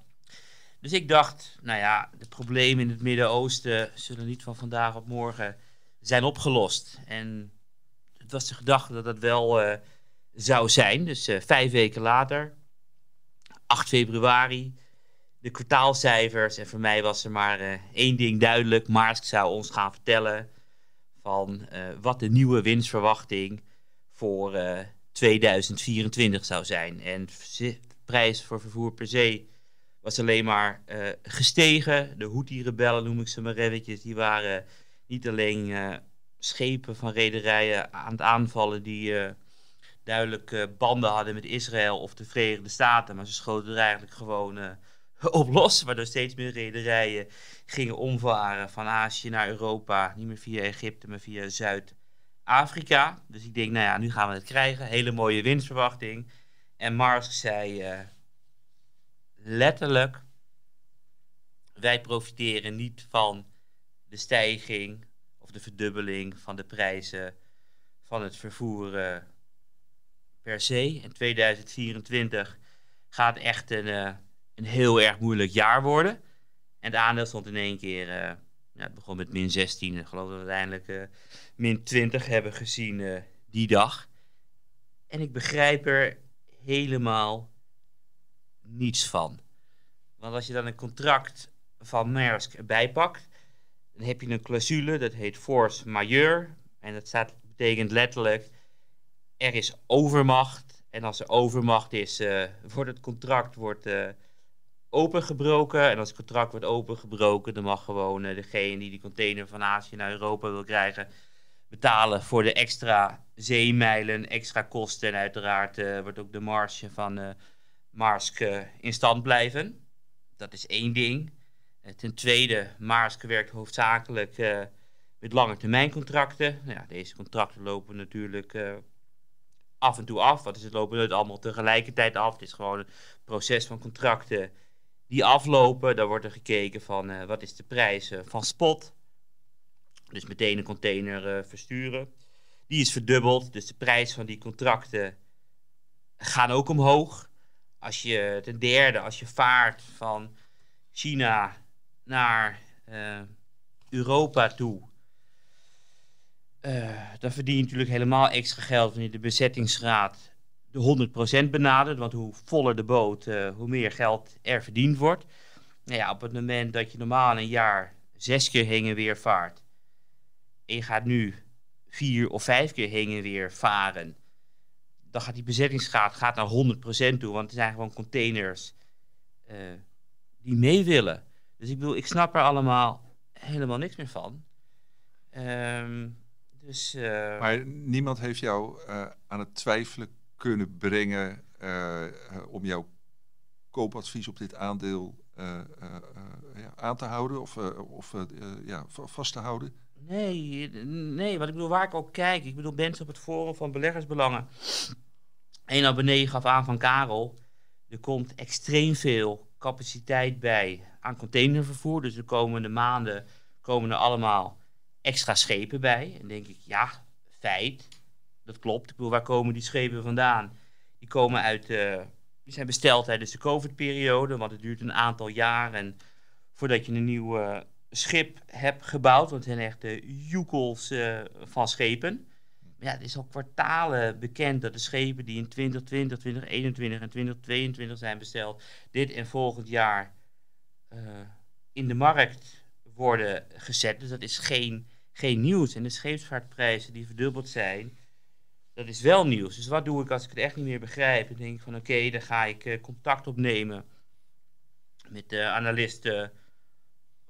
Dus ik dacht, nou ja, de problemen in het Midden-Oosten zullen niet van vandaag op morgen zijn opgelost. En het was de gedachte dat dat wel eh, zou zijn. Dus eh, vijf weken later, 8 februari, de kwartaalcijfers. En voor mij was er maar eh, één ding duidelijk. Maersk zou ons gaan vertellen van eh, wat de nieuwe winstverwachting voor eh, 2024 zou zijn. En de prijs voor vervoer per zee was alleen maar eh, gestegen. De Houthi-rebellen, noem ik ze maar eventjes, die waren niet alleen eh, schepen van rederijen aan het aanvallen die eh, duidelijk eh, banden hadden met Israël of de Verenigde Staten, maar ze schoten er eigenlijk gewoon eh, [laughs] op waardoor steeds meer rederijen gingen omvaren van Azië naar Europa, niet meer via Egypte, maar via Zuid-Afrika. Dus ik denk, nou ja, nu gaan we het krijgen. Hele mooie winstverwachting. En Maersk zei eh, letterlijk, wij profiteren niet van de stijging of de verdubbeling van de prijzen van het vervoer per zee. In 2024 gaat echt een, eh, een heel erg moeilijk jaar worden. En het aandeel stond in één keer, eh, het begon met min 16, ik geloof dat we uiteindelijk eh, min 20 hebben gezien eh, die dag. En ik begrijp er helemaal niets van. Want als je dan een contract van Maersk erbij pakt, dan heb je een clausule, dat heet force majeure. En dat staat, betekent letterlijk, er is overmacht. En als er overmacht is, [laughs] wordt het contract wordt, opengebroken. En als het contract wordt opengebroken, dan mag gewoon eh, degene die die container van Azië naar Europa wil krijgen, betalen voor de extra zeemijlen, extra kosten. En uiteraard eh, wordt ook de marge van eh Maersk in stand blijven. Dat is één ding. Ten tweede, Maersk werkt hoofdzakelijk met lange termijn contracten. Nou ja, deze contracten lopen natuurlijk af en toe af. Want ze lopen nooit allemaal tegelijkertijd af. Het is gewoon een proces van contracten die aflopen. Daar wordt er gekeken van eh, wat is de prijs eh, van spot. Dus meteen een container eh, versturen. Die is verdubbeld. Dus de prijs van die contracten gaan ook omhoog. Als je ten derde, als je vaart van China naar Europa toe. dan verdien je natuurlijk helemaal extra geld wanneer de bezettingsgraad de 100% benadert. Want hoe voller de boot, eh, hoe meer geld er verdiend wordt. Nou ja, op het moment dat je normaal een jaar zes keer heen en weer vaart. En je gaat nu vier of vijf keer heen en weer varen. Dan gaat die bezettingsgraad gaat naar 100% toe. Want er zijn gewoon containers eh, die mee willen. Dus ik bedoel, ik snap er allemaal helemaal niks meer van. Ehm, dus, eh, Maar niemand heeft jou aan het twijfelen kunnen brengen eh, om jouw koopadvies op dit aandeel eh, eh, ja, aan te houden of, of ja, va- vast te houden? Nee, nee, want ik bedoel, waar ik ook kijk, ik bedoel, mensen op het forum van beleggersbelangen. Een abonnee gaf aan van Karel, er komt extreem veel capaciteit bij aan containervervoer. Dus de komende maanden komen er allemaal extra schepen bij. En denk ik, ja, feit, dat klopt. Ik bedoel, waar komen die schepen vandaan? Die komen uit, eh, die zijn besteld tijdens de COVID-periode, want het duurt een aantal jaren voordat je een nieuw eh, schip hebt gebouwd. Want het zijn echt de joekels eh, van schepen. Maar ja, het is al kwartalen bekend dat de schepen die in 2020, 2021 en 2022 zijn besteld, dit en volgend jaar in de markt worden gezet. Dus dat is geen, geen nieuws. En de scheepsvaartprijzen die verdubbeld zijn, dat is wel nieuws. Dus wat doe ik als ik het echt niet meer begrijp? Dan denk ik van oké, dan ga ik eh, contact opnemen met de analisten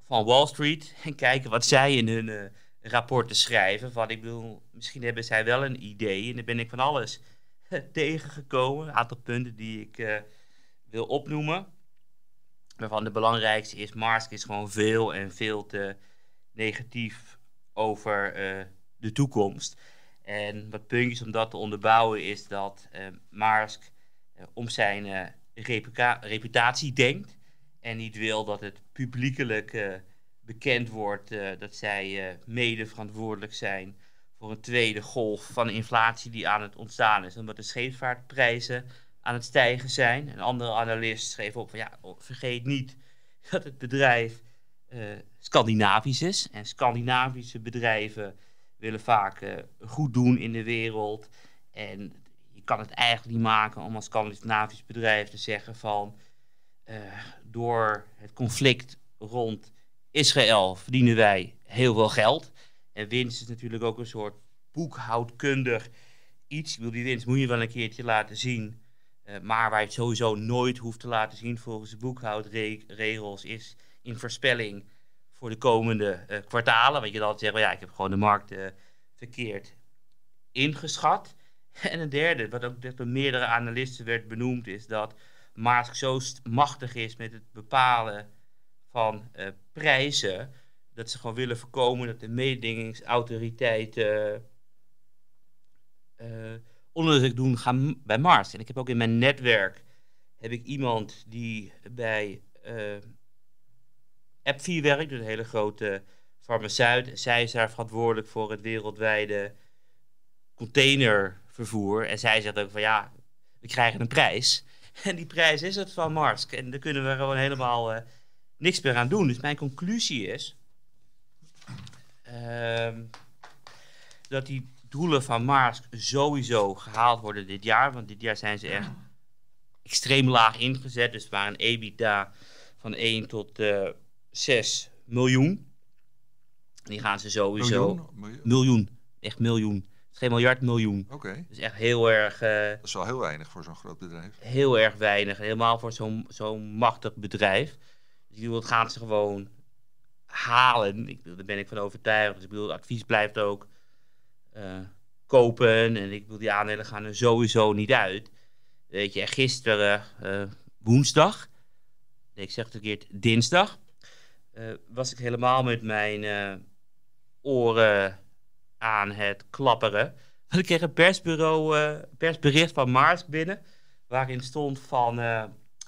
van Wall Street [laughs] en kijken wat zij in hun eh, rapporten schrijven. Van ik bedoel, misschien hebben zij wel een idee en dan ben ik van alles [laughs] tegengekomen. Een aantal punten die ik eh, wil opnoemen. Waarvan de belangrijkste is, Marsk is gewoon veel en veel te negatief over eh, de toekomst. En wat puntjes om dat te onderbouwen is dat uh, Maersk om zijn reputatie denkt. En niet wil dat het publiekelijk bekend wordt dat zij mede verantwoordelijk zijn voor een tweede golf van inflatie die aan het ontstaan is. Omdat de scheepvaartprijzen aan het stijgen zijn. Een andere analist schreef op van ja, vergeet niet [laughs] dat het bedrijf Scandinavisch is. En Scandinavische bedrijven willen vaak uh, goed doen in de wereld. En je kan het eigenlijk niet maken om als Scandinavisch bedrijf te zeggen van uh, door het conflict rond Israël verdienen wij heel veel geld. En winst is natuurlijk ook een soort boekhoudkundig iets. Wil die winst moet je wel een keertje laten zien. Uh, maar waar je het sowieso nooit hoeft te laten zien volgens de boekhoudregels is in voorspelling voor de komende uh, kwartalen. Want je dan zegt, well, ja, ik heb gewoon de markt uh, verkeerd ingeschat. [laughs] En een derde, wat ook door meerdere analisten werd benoemd, is dat Maersk zo machtig is met het bepalen van prijzen dat ze gewoon willen voorkomen dat de mededingingsautoriteiten onderzoek doen gaan bij Mars. En ik heb ook in mijn netwerk heb ik iemand die bij AppVie werkt, dus een hele grote farmaceut. Zij is daar verantwoordelijk voor het wereldwijde containervervoer. En zij zegt ook van ja, we krijgen een prijs. [laughs] En die prijs is het van Mars. En daar kunnen we gewoon helemaal uh, niks meer aan doen. Dus mijn conclusie is Ehm, dat die doelen van Mars sowieso gehaald worden dit jaar. Want dit jaar zijn ze echt extreem laag ingezet. Dus waar een EBITDA van 1 tot eh, 6 miljoen. Die gaan ze sowieso. Miljoen? miljoen. Echt miljoen. geen miljard, miljoen. Oké. Okay. Dus echt heel erg. Uh, dat is wel heel weinig voor zo'n groot bedrijf. Heel erg weinig. Helemaal voor zo'n zo'n machtig bedrijf. Dus die gaan ze gewoon halen. Ik, daar ben ik van overtuigd. Dus ik bedoel, het advies blijft ook uh, kopen. En ik bedoel, die aandelen gaan er sowieso niet uit. Weet je, gisteren, uh, woensdag, nee, ik zeg het verkeerd, dinsdag, was ik helemaal met mijn oren aan het klapperen. Want ik kreeg een persbureau, persbericht van Mars binnen, waarin stond van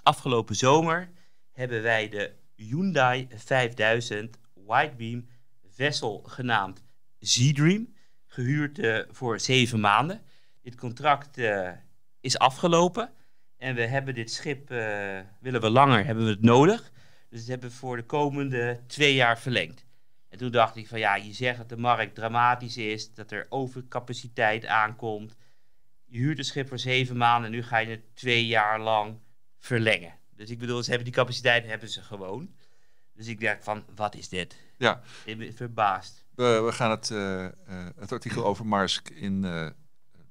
afgelopen zomer hebben wij de Hyundai 5000 Whitebeam vessel genaamd Z-Dream, gehuurd voor zeven maanden. Dit contract is afgelopen en we hebben dit schip, willen we langer, hebben we het nodig. Dus dat hebben voor de komende twee jaar verlengd. En toen dacht ik van ja, je zegt dat de markt dramatisch is, dat er overcapaciteit aankomt. Je huurt een schip voor zeven maanden en nu ga je het twee jaar lang verlengen. Dus ik bedoel, ze hebben die capaciteit, hebben ze gewoon. Dus ik dacht van, wat is dit? Ja. Ik ben verbaasd. We, we gaan het, uh, uh, het artikel over Marsk in uh,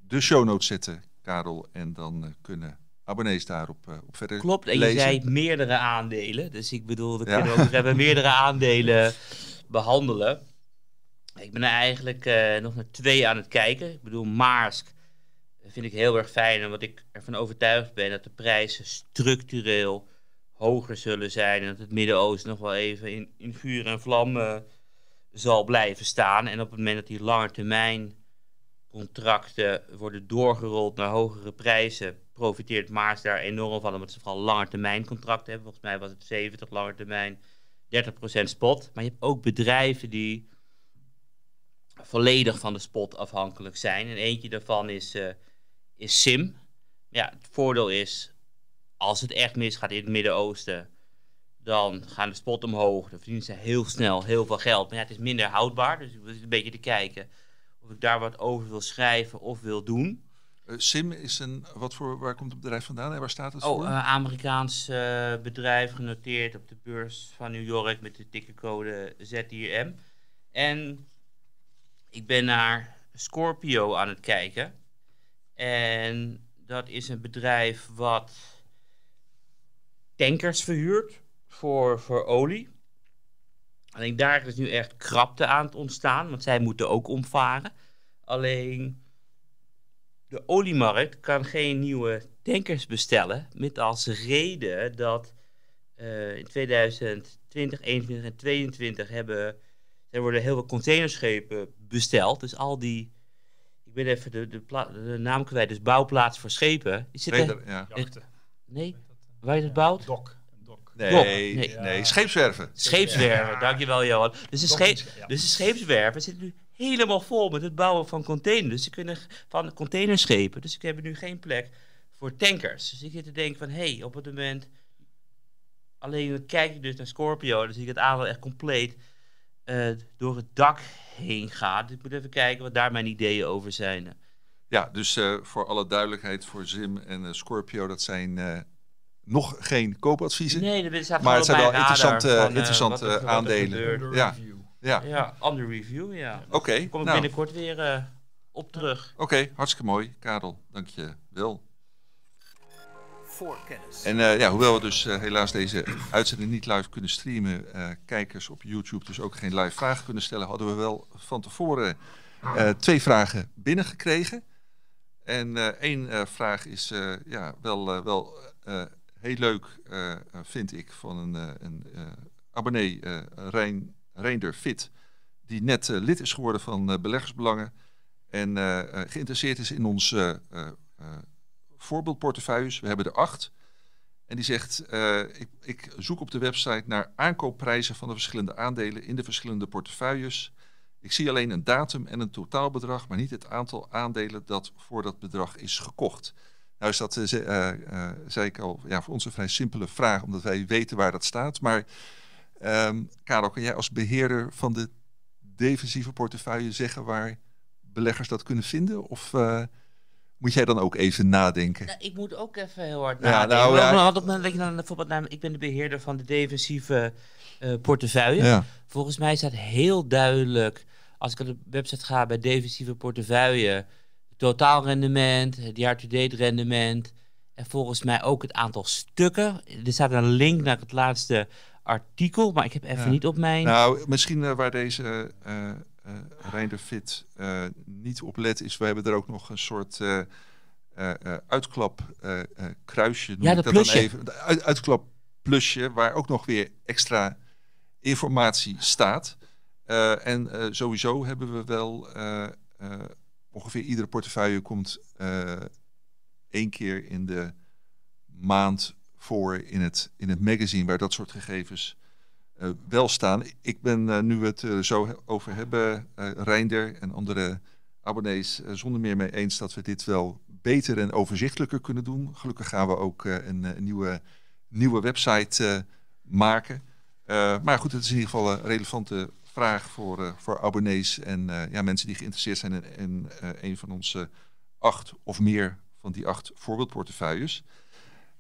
de show notes zetten, Karel. En dan kunnen abonnees daarop op verder Klopt, en lezen. je zei meerdere aandelen. Dus ik bedoel, we kunnen ook hebben [laughs] meerdere aandelen behandelen. Ik ben er eigenlijk nog naar twee aan het kijken. Ik bedoel, Maersk vind ik heel erg fijn. Wat ik ervan overtuigd ben, dat de prijzen structureel hoger zullen zijn. En dat het Midden-Oosten nog wel even in, in vuur en vlam uh, zal blijven staan. En op het moment dat die lange termijn contracten worden doorgerold naar hogere prijzen, profiteert Maas daar enorm van, omdat ze vooral lange termijn contracten hebben. Volgens mij was het 70 lange termijn, 30% spot. Maar je hebt ook bedrijven die volledig van de spot afhankelijk zijn. En eentje daarvan is, uh, is Sim. Ja, het voordeel is, als het echt misgaat in het Midden-Oosten, dan gaan de spot omhoog. Dan verdienen ze heel snel heel veel geld. Maar het is minder houdbaar. Dus ik wil een beetje te kijken of ik daar wat over wil schrijven of wil doen. Uh, Sim is een, wat voor, waar komt het bedrijf vandaan en waar staat het oh, voor? een uh, Amerikaans uh, bedrijf genoteerd op de beurs van New York met de tickercode ZIM. En ik ben naar Scorpio aan het kijken. En dat is een bedrijf wat tankers verhuurt voor, voor olie. Alleen daar is nu echt krapte aan het ontstaan, want zij moeten ook omvaren. Alleen de oliemarkt kan geen nieuwe tankers bestellen. Met als reden dat eh, in 2020, 2021 en 2022 hebben, er worden heel veel containerschepen besteld. Dus al die, ik ben even de, de, naam kwijt, dus bouwplaats voor schepen. Zitten, Reder, ja. Jachten. nee, waar je het bouwt? Dok. Een dok. Nee, nee, Nee. scheepswerven. Scheepswerven, dankjewel Johan. Dus de, scheep, is- dus de scheepswerven zitten nu helemaal vol met het bouwen van containers. Dus ze kunnen van containerschepen. Dus ik heb nu geen plek voor tankers. Dus ik zit te denken van, hé, hey, op het moment... Alleen kijk ik dus naar Scorpio, dan zie ik het aandeel echt compleet eh, door het dak heen gaat. Dus ik moet even kijken wat daar mijn ideeën over zijn. Ja, dus eh, voor alle duidelijkheid voor Zim en eh, Scorpio, dat zijn nog geen koopadviezen. Nee, er staat Maar het zijn wel radar interessante- van, interessante er- er aandelen. Ja. review. Ja, Ja, under review, ja. oké. Daar kom ik nou, binnenkort weer eh, op terug. Oké, hartstikke mooi. Karel, dank je wel. Voorkennis. En eh, ja, hoewel we dus eh, helaas deze uitzending niet live kunnen streamen, eh, kijkers op YouTube dus ook geen live vragen kunnen stellen, hadden we wel van tevoren eh, twee vragen binnengekregen. En eh, één eh, vraag is eh, ja, wel, wel eh, heel leuk, vind ik, van een, eh, een eh, abonnee, eh Rijn, Reinder Fit, die net eh, lid is geworden van eh, Beleggersbelangen en eh, geïnteresseerd is in eh, voorbeeldportefeuilles. We hebben er acht. En die zegt, ik, ik zoek op de website naar aankoopprijzen van de verschillende aandelen in de verschillende portefeuilles. Ik zie alleen een datum en een totaalbedrag, maar niet het aantal aandelen dat voor dat bedrag is gekocht. Nou is dat, eh, zei ik al, ja, voor ons een vrij simpele vraag, omdat wij weten waar dat staat. Maar ehm Karel, kan jij als beheerder van de defensieve portefeuille zeggen waar beleggers dat kunnen vinden? Of eh, moet jij dan ook even nadenken? Nou, ik moet ook even heel hard Ja, nadenken. nou, ja. op- het moment dat je dan bijvoorbeeld naar, ik ben de beheerder van de defensieve eh, portefeuille. Ja. Volgens mij staat heel duidelijk, als ik op de website ga bij defensieve portefeuille, totaalrendement, het jaar-to-date rendement en volgens mij ook het aantal stukken. Er staat een link naar het laatste artikel, maar ik heb even Ja. niet op mijn... Nou, misschien eh, waar deze eh eh Reinder Fit eh, niet op let is, we hebben er ook nog een soort eh, eh, eh, uitklap eh, eh, kruisje. noem Ja, ik dat dat dan plusje. even. De uit, uitklap plusje, waar ook nog weer extra informatie staat. Eh, en eh, sowieso hebben we wel eh, eh, ongeveer iedere portefeuille komt eh, één keer in de maand voor in het, in het magazine waar dat soort gegevens eh, wel staan. Ik ben, eh, nu we het er zo he- over hebben, eh Reinder en andere abonnees, eh, zonder meer mee eens dat we dit wel beter en overzichtelijker kunnen doen. Gelukkig gaan we ook eh, een, eh, nieuwe, nieuwe website eh, maken. Eh, maar goed, het is in ieder geval een relevante vraag voor, eh, voor abonnees en eh, ja, mensen die geïnteresseerd zijn in, in eh, een van onze acht of meer van die acht voorbeeldportefeuilles.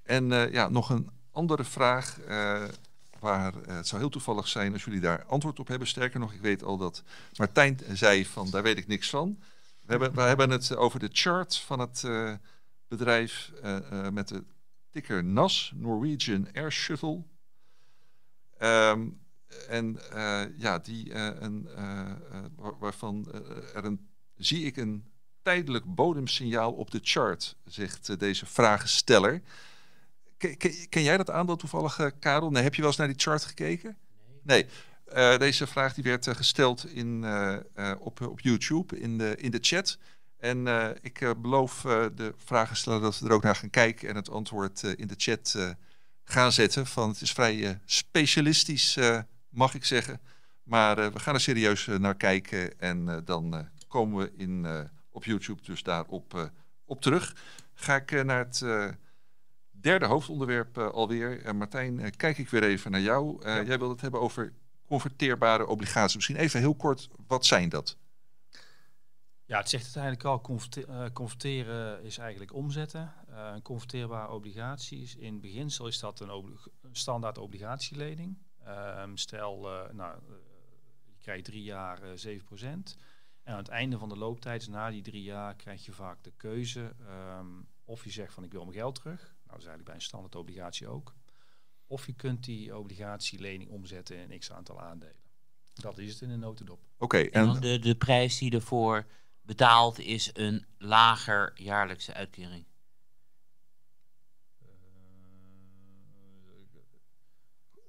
En eh, ja, nog een andere vraag. eh, waar eh, het zou heel toevallig zijn als jullie daar antwoord op hebben. Sterker nog, ik weet al dat Martijn zei van daar weet ik niks van. We hebben, we hebben het over de chart van het bedrijf met de ticker NAS, Norwegian Air Shuttle. Ehm, en ja, die een, waar- waarvan er een, zie ik een tijdelijk bodemsignaal op de chart, zegt deze vragensteller. Ken, ken, ken jij dat aandeel toevallig, eh, Karel? Nee, heb je wel eens naar die chart gekeken? Nee. Eh, deze vraag die werd eh, gesteld in, op, op YouTube in de, in de chat. En ik beloof de vragensteller dat we er ook naar gaan kijken en het antwoord in de chat gaan zetten. Van, het is vrij specialistisch, mag ik zeggen. Maar we gaan er serieus naar kijken en dan komen we in, op YouTube dus daarop op terug. Ga ik naar het derde hoofdonderwerp eh, alweer. En Martijn, eh, kijk ik weer even naar jou. Eh, Jij wilde het hebben over converteerbare obligaties. Misschien even heel kort, wat zijn dat? Ja, het zegt uiteindelijk al, converte- eh, converteren is eigenlijk omzetten. Eh, een converteerbare obligatie is in beginsel is dat een, standaard obligatielening. Ehm, stel, eh, nou, eh, je krijgt drie jaar eh 7%. En aan het einde van de looptijd, na die drie jaar, krijg je vaak de keuze ehm, of je zegt van ik wil mijn geld terug. Nou, dat is eigenlijk bij een standaard obligatie ook. Of je kunt die obligatielening omzetten in x aantal aandelen. Dat is het in een notendop. Oké, En dan de, de prijs die ervoor betaald is een lager jaarlijkse uitkering.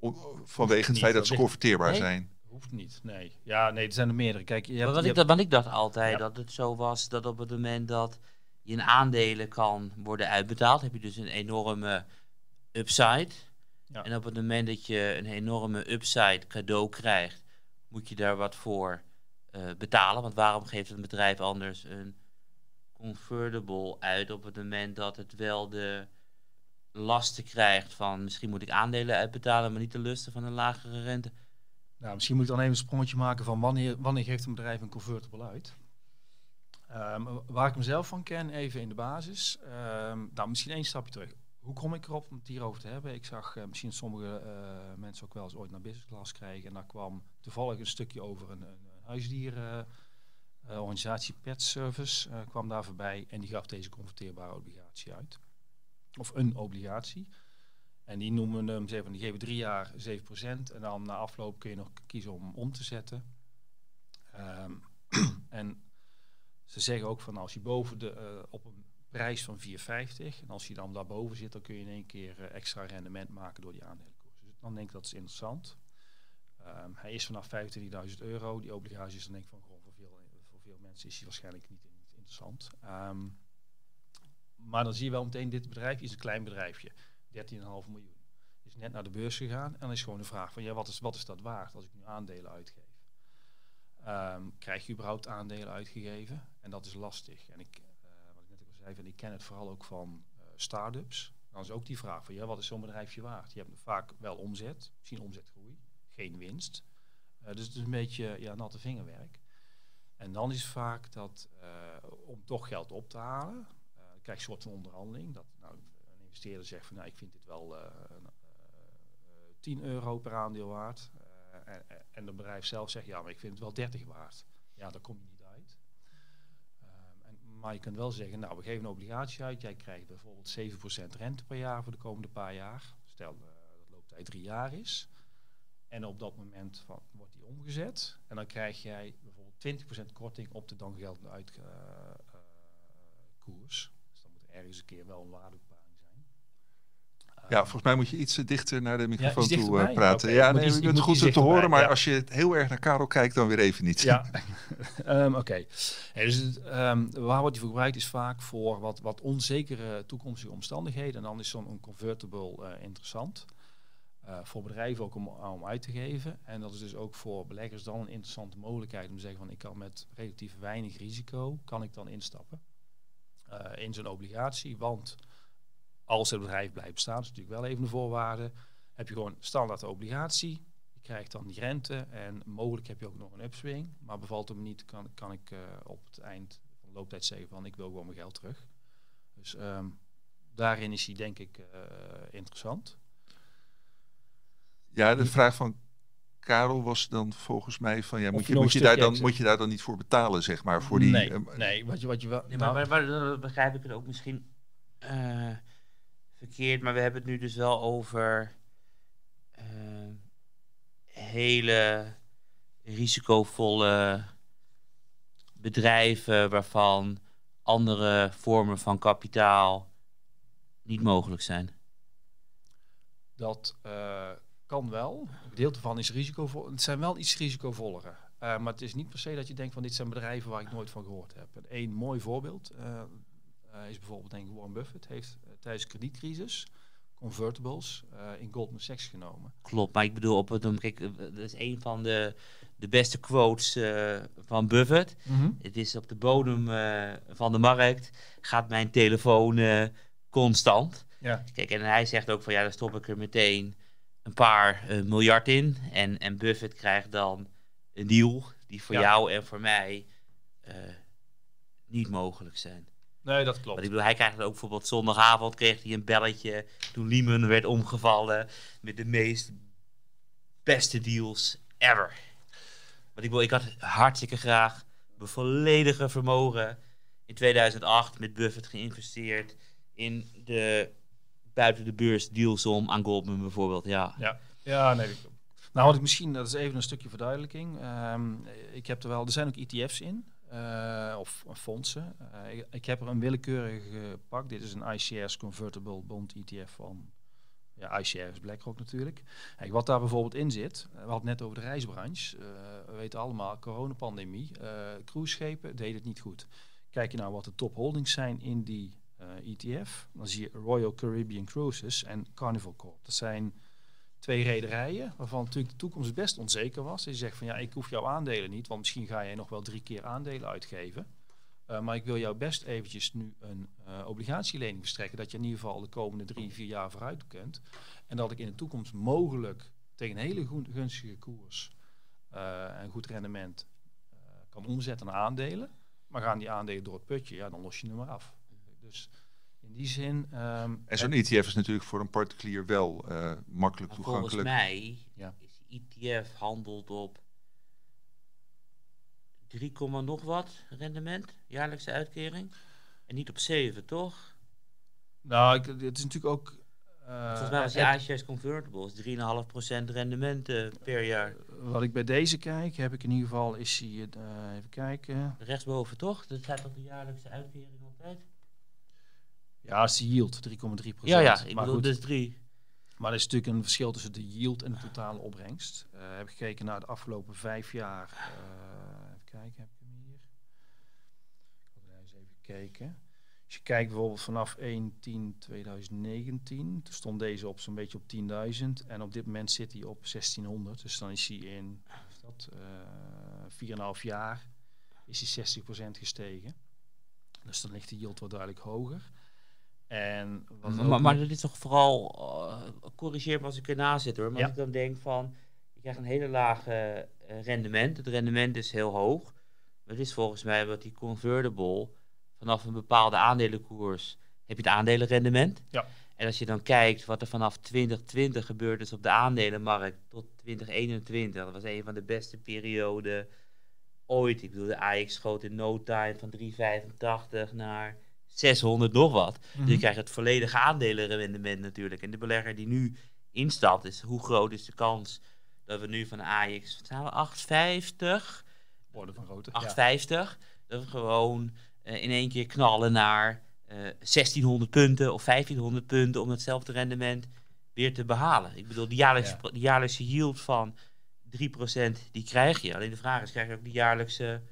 o- vanwege het feit dat dat ze converteerbaar Nee? zijn. Hoeft niet, nee. Ja, nee, er zijn er meerdere. Kijk, je hebt, Want, je ik, hebt- dacht- want ik dacht altijd Ja. dat het zo was dat op het moment dat je in aandelen kan worden uitbetaald, heb je dus een enorme upside. Ja. En op het moment dat je een enorme upside cadeau krijgt, moet je daar wat voor eh, betalen. Want waarom geeft een bedrijf anders een convertible uit op het moment dat het wel de lasten krijgt van misschien moet ik aandelen uitbetalen, maar niet de lusten van een lagere rente. Nou, misschien moet ik dan even een sprongetje maken van wanneer, wanneer geeft een bedrijf een convertible uit. Ehm, waar ik mezelf van ken, even in de basis. Ehm, nou, misschien één stapje terug. Hoe kom ik erop om het hierover te hebben? Ik zag eh, misschien sommige eh, mensen ook wel eens ooit naar business class krijgen. En daar kwam toevallig een stukje over een, een huisdierenorganisatie, Pet Service, eh, kwam daar voorbij. En die gaf deze converteerbare obligatie uit. Of een obligatie. En die noemen hem, ze van, die geven drie jaar 7%. En dan na afloop kun je nog kiezen om om te zetten. Ehm, [clears throat] en ze zeggen ook van als je boven de, eh, op een prijs van 4,50 en als je dan daarboven zit, dan kun je in één keer eh, extra rendement maken door die aandelenkoers. Dus dan denk ik dat is interessant. Ehm, hij is vanaf 25.000 euro. Die obligatie is dan denk ik van gewoon voor veel, voor veel mensen is hij waarschijnlijk niet, niet interessant. Ehm, maar dan zie je wel meteen, dit bedrijf is een klein bedrijfje. 13,5 miljoen. Is net naar de beurs gegaan en dan is gewoon de vraag van ja, wat is, wat is dat waard als ik nu aandelen uitgeef? Ehm, krijg je überhaupt aandelen uitgegeven? En dat is lastig. En ik, eh, wat ik net al zei, van, ik ken het vooral ook van eh start-ups. Dan is ook die vraag van ja, wat is zo'n bedrijfje waard? Je hebt vaak wel omzet, misschien omzetgroei, geen winst. Eh, dus het is een beetje ja, natte vingerwerk. En dan is vaak dat om toch geld op te halen, krijg je een soort van onderhandeling. Dat nou, een investeerder zegt van nou, ik vind dit wel eh, een, eh, 10 euro per aandeel waard. Eh, en, en het bedrijf zelf zegt ja, maar ik vind het wel 30 waard. Ja, daar kom je niet uit. Ehm, en, maar je kunt wel zeggen, nou, we geven een obligatie uit. Jij krijgt bijvoorbeeld 7% rente per jaar voor de komende paar jaar. Stel eh, dat looptijd drie jaar is. En op dat moment wordt die omgezet. En dan krijg jij bijvoorbeeld 20% korting op de dan geldende uitkoers. dus dan moet er ergens een keer wel een zijn. Ja, volgens mij moet je iets dichter naar de microfoon toe eh, praten. Ja, nee, iets- je bent goed te horen, maar ja. als je heel erg naar Karel kijkt, dan weer even niet. Ja, [laughs] Ehm, oké. Dus ehm, waar wordt die voor gebruikt is vaak voor wat, wat onzekere toekomstige omstandigheden. En dan is zo'n convertible eh, interessant. Eh, voor bedrijven ook om, om uit te geven. En dat is dus ook voor beleggers dan een interessante mogelijkheid om te zeggen van ik kan met relatief weinig risico kan ik dan instappen in zo'n obligatie. Want als het bedrijf blijft bestaan, dat is natuurlijk wel even een voorwaarde, heb je gewoon standaard obligatie. Je krijgt dan die rente en mogelijk heb je ook nog een upswing. Maar bevalt het me niet, kan, kan ik eh, op het eind van de looptijd zeggen van ik wil gewoon mijn geld terug. Dus ehm, daarin is hij denk ik eh, interessant. Ja, de vraag van Karel was dan volgens mij van ja, moet je moet, je daar dan, moet je daar dan niet voor betalen, zeg maar, voor die. nee, eh, nee, wat je, wat je wel... Nee, maar, nou, maar, begrijp ik het ook misschien eh, verkeerd, maar we hebben het nu dus wel over eh, hele risicovolle bedrijven waarvan andere vormen van kapitaal niet mogelijk zijn. Dat eh, kan wel. Een gedeelte van is risicovol. Het zijn wel iets risicovollere. Eh, maar het is niet per se dat je denkt van dit zijn bedrijven waar ik nooit van gehoord heb. En Een mooi voorbeeld is bijvoorbeeld denk ik Warren Buffett heeft tijdens de kredietcrisis convertibles eh, in Goldman Sachs genomen. Klopt, maar ik bedoel, op het, kijk, eh, dat is een van de, de beste quotes eh, van Buffett. Het is op de bodem eh, van de markt, gaat mijn telefoon eh, constant. Ja. Kijk, en hij zegt ook van ja, dan stop ik er meteen een paar eh, miljard in. En, en Buffett krijgt dan een deal die voor Ja. jou en voor mij eh, niet mogelijk zijn. Nee, dat Want klopt. ik bedoel, hij krijgt ook bijvoorbeeld zondagavond kreeg hij een belletje toen Lehman werd omgevallen met de meest beste deals ever. Want ik, bedoel, ik had hartstikke graag Mijn volledige vermogen in 2008 met Buffett geïnvesteerd in de buiten de beurs deals om aan Goldman bijvoorbeeld. Ja. Ja, ja nee. Nou, wat ik misschien, dat is even een stukje verduidelijking. Ehm, ik heb er wel, er zijn ook ETF's in, eh, of fondsen. Eh, ik, heb er een willekeurig gepakt. Dit is een ICS Convertible Bond ETF van ja, ICS BlackRock natuurlijk. Kijk, wat daar bijvoorbeeld in zit, eh, we hadden het net over de reisbranche. We weten allemaal, coronapandemie, cruiseschepen deden het niet goed. Kijk je nou wat de top holdings zijn in die ETF, dan zie je Royal Caribbean Cruises en Carnival Corp. Dat zijn twee rederijen waarvan natuurlijk de toekomst best onzeker was. Je zegt van ja, ik hoef jouw aandelen niet, want misschien ga jij nog wel drie keer aandelen uitgeven. Uh, maar ik wil jou best eventjes nu een uh, obligatielening verstrekken, dat je in ieder geval de komende drie, vier jaar vooruit kunt. En dat ik in de toekomst mogelijk tegen een hele gunstige koers uh, en goed rendement kan omzetten naar aandelen. Maar gaan die aandelen door het putje, ja, dan los je hem maar af. Dus in die zin. Um, en zo'n ETF is natuurlijk voor een particulier wel uh, makkelijk toegankelijk. Volgens mij ja. is ETF handelt op 3, nog wat rendement, jaarlijkse uitkering. En niet op 7, toch? Nou, ik, het is natuurlijk ook. Uh, Volgens mij was die ASS Convertible 3,5% rendement uh, per jaar. Wat ik bij deze kijk, heb ik in ieder geval, is hij, uh, even kijken. Rechtsboven toch? Dat staat toch de jaarlijkse uitkering altijd? Ja, is de yield, 3,3%. Ja, ja, ik maar bedoel dus 3. Maar er is natuurlijk een verschil tussen de yield en de totale opbrengst. Uh, heb ik gekeken naar de afgelopen vijf jaar. Uh, even kijken, heb ik hem hier? Ik wil eens even kijken. Als je kijkt bijvoorbeeld vanaf 1-10-2019, toen stond deze op zo'n beetje op 10.000 en op dit moment zit hij op 1600. Dus dan is hij in is dat, uh, 4,5 jaar is hij 60% gestegen. Dus dan ligt de yield wat duidelijk hoger. En maar, maar, dat is toch vooral, uh, corrigeer me als ik ernaast zit hoor, maar Ja. als ik dan denk van, je krijgt een hele lage uh, rendement, het rendement is heel hoog, maar het is volgens mij wat die convertible, vanaf een bepaalde aandelenkoers heb je het aandelenrendement. Ja. En als je dan kijkt wat er vanaf 2020 gebeurd is op de aandelenmarkt tot 2021, dat was een van de beste perioden ooit. Ik bedoel, de AX schoot in no time van 3,85 naar 600 nog wat. Mhm. Dus je krijgt het volledige aandelenrendement natuurlijk. En de belegger die nu instapt, is hoe groot is de kans dat we nu van de AX, wat zijn we, 850? Orde van grootte. 850. Dat we gewoon uh, in één keer knallen naar uh, 1600 punten of 1500 punten om hetzelfde rendement weer te behalen. Ik bedoel, de jaarlijkse, Ja. de jaarlijkse yield van 3% die krijg je. Alleen de vraag is, krijg je ook de jaarlijkse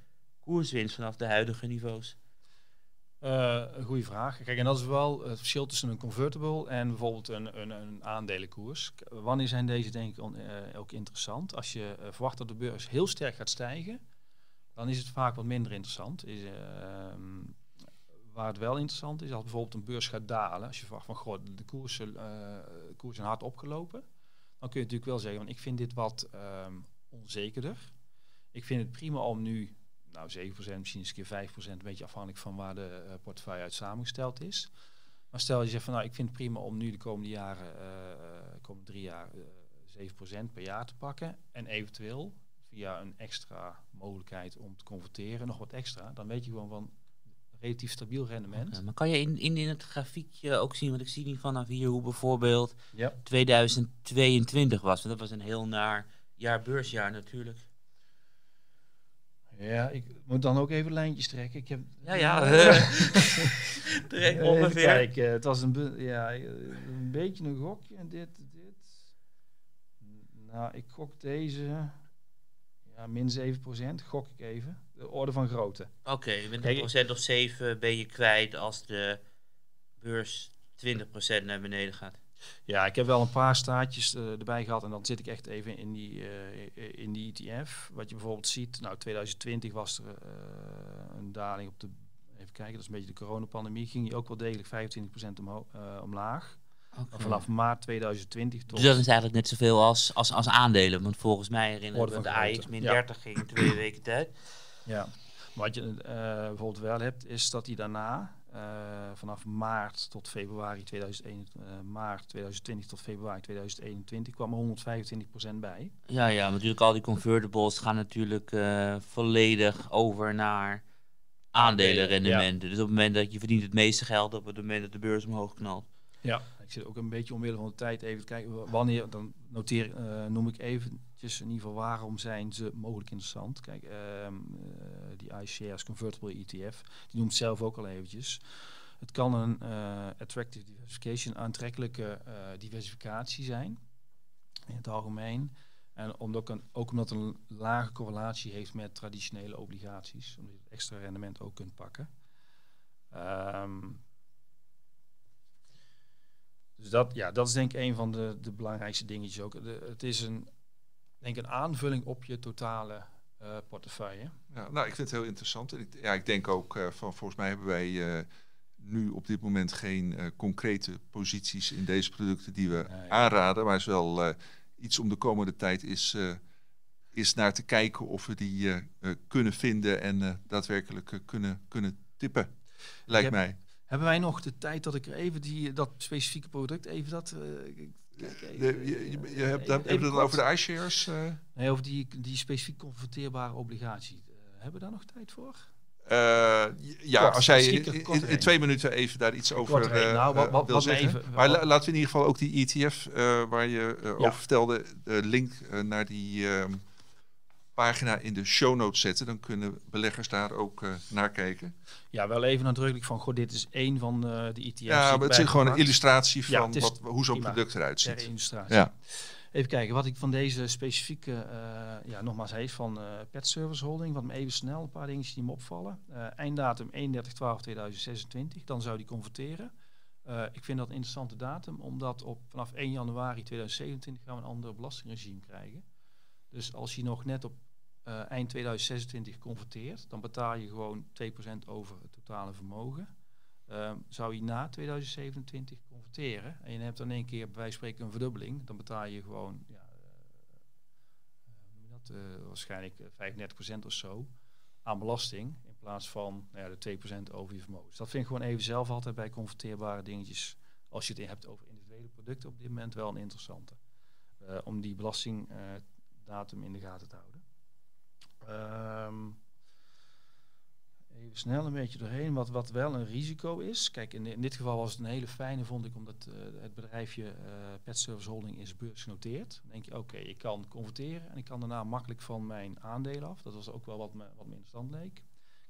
koerswinst vanaf de huidige niveaus? Een goede vraag. Kijk, en dat is wel het verschil tussen een convertible en bijvoorbeeld een, een, een aandelenkoers. Wanneer zijn deze denk ik eh, ook interessant? Als je eh, verwacht dat de beurs heel sterk gaat stijgen, dan is het vaak wat minder interessant. Is, ehm, waar het wel interessant is, als bijvoorbeeld een beurs gaat dalen, als je verwacht van goh, de koersen, eh, koersen hard opgelopen, dan kun je natuurlijk wel zeggen, van, ik vind dit wat ehm, onzekerder. Ik vind het prima om nu nou 7%, misschien eens een keer 5%, een beetje afhankelijk van waar de uh, portefeuille uit samengesteld is. Maar stel je zegt van nou, ik vind het prima om nu de komende jaren, uh, komende drie jaar, uh, 7% per jaar te pakken. En eventueel via een extra mogelijkheid om te converteren, nog wat extra. Dan weet je gewoon van relatief stabiel rendement. Okay, maar kan je in, in, in het grafiekje ook zien, want ik zie niet vanaf hier hoe bijvoorbeeld ja. 2022 was. Want dat was een heel naar jaar beursjaar natuurlijk. Ja, ik moet dan ook even lijntjes trekken. Ik heb... Ja, ja. Direct ongeveer. Kijk, het was een, ja, een beetje een gokje. En dit, dit. Nou, ik gok deze. Ja, min 7%. Gok ik even. De orde van grootte. Oké, okay, je bent een procent of 7 ben je kwijt als de beurs 20% naar beneden gaat. Ja, ik heb wel een paar staatjes uh, erbij gehad en dan zit ik echt even in die, uh, in die ETF. Wat je bijvoorbeeld ziet, nou 2020 was er uh, een daling op de, even kijken, dat is een beetje de coronapandemie, ging die ook wel degelijk 25% omho- omlaag. Okay. Vanaf maart 2020 tot... Dus dat is eigenlijk net zoveel als, als, als aandelen, want volgens mij herinner ik me de AX min ja. 30 ging in twee weken tijd. Ja, maar wat je bijvoorbeeld wel hebt, is dat hij daarna eh, vanaf maart tot februari 2021, eh, maart 2020 tot februari 2021 kwam er 125% bij. Ja, ja, natuurlijk al die convertibles gaan natuurlijk eh, volledig over naar aandelenrendementen. Dus op het moment dat je verdient het meeste geld op het moment dat de beurs omhoog knalt. Ja. Ik zit ook een beetje omwille van de tijd even te kijken wa- wanneer, dan noteer, eh, noem ik eventjes in ieder geval waarom zijn ze mogelijk interessant. Kijk, ehm, eh, die iShares Convertible ETF, die noemt zelf ook al eventjes. Het kan een eh, attractive diversification, aantrekkelijke diversificatie zijn in het algemeen. En omdat een, ook omdat een lage correlatie heeft met traditionele obligaties, omdat je extra rendement ook kunt pakken. Ehm, dus dat, ja, dat is denk ik een van de, de belangrijkste dingetjes ook. De, het is een, denk ik een aanvulling op je totale eh, portefeuille. Ja, nou, ik vind het heel interessant. En ik, ja, ik denk ook eh, van volgens mij hebben wij eh, nu op dit moment geen concrete posities in deze producten die we aanraden. Maar is wel iets om de komende tijd is, is naar te kijken of we die kunnen vinden en daadwerkelijk kunnen, kunnen tippen. Lijkt mij. Hebben wij nog de tijd dat ik er even die, dat specifieke product, even dat... eh, kijk even, De, je, je, je hebt, even- even het over de iShares? eh? Nee, over die, die specifiek converteerbare obligatie. Eh, hebben we daar nog tijd voor? Ja, Kort, als jij in, twee minuten even daar iets over Kort Nou, wat- wat- wil wat zeggen. even- maar la- laten we in ieder geval ook die ETF waar je Ja. over vertelde, de link naar die ehm, pagina in de show notes zetten. Dan kunnen beleggers daar ook eh, naar kijken. Ja, wel even nadrukkelijk van, goh, dit is één van eh, de ETF's. ja, maar het is gewoon een illustratie van wat, hoe zo'n product eruit ziet. illustratie. Ja. Even kijken, wat ik van deze specifieke, eh, ja, nogmaals, is van Pet Service Holding. Wat me even snel, een paar dingetjes die me opvallen. Einddatum 31-12-2026, dan zou die converteren. Ik vind dat een interessante datum, omdat op, vanaf 1 januari 2027 gaan we een ander belastingregime krijgen. Dus als je nog net op eh, eind 2026 converteert, dan betaal je gewoon 2% over het totale vermogen. Ehm, zou je na 2027 converteren en je hebt dan één keer bij spreken een verdubbeling, dan betaal je gewoon ja, eh, eh, dat, waarschijnlijk eh, 35% of zo aan belasting in plaats van nou ja, de 2% over je vermogen. Dus dat vind ik gewoon even zelf altijd bij converteerbare dingetjes, als je het hebt over individuele producten, op dit moment wel een interessante. Om die belastingdatum in de gaten te houden. Ehm, even snel een beetje doorheen. Wat, wat wel een risico is. Kijk, in, in dit geval was het een hele fijne, vond ik, omdat eh, het bedrijfje eh Pet Service Holding is beursgenoteerd. Dan denk je, oké, ik kan converteren en ik kan daarna makkelijk van mijn aandelen af. Dat was ook wel wat me, wat me interessant leek.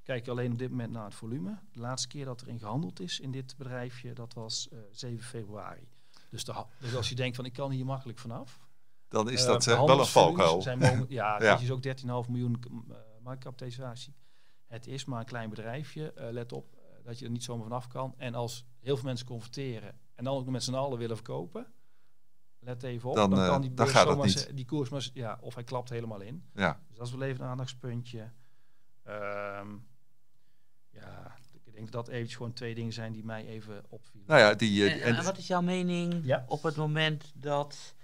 Kijk alleen op dit moment naar het volume. De laatste keer dat erin gehandeld is in dit bedrijfje, dat was eh 7 februari. Dus, dus als je denkt van ik kan hier makkelijk vanaf, Dan is eh, dat eh, wel een valkuil. Zijn ja, [laughs] Ja. het is ook 13,5 miljoen uh, marktkapitalisatie. Het is maar een klein bedrijfje. Eh, let op eh, dat je er niet zomaar vanaf kan. En als heel veel mensen converteren en dan ook nog met z'n allen willen verkopen, let even op. Dan, Dan, eh, kan die, dan gaat het zomaar niet. die koers maar, ja, of hij klapt helemaal in. Ja. Dus dat is wel even een aandachtspuntje. Ehm, ja, ik denk dat dat eventjes gewoon twee dingen zijn die mij even opvielen. Nou ja, die, eh, En, en, en wat is jouw mening Ja. op het moment dat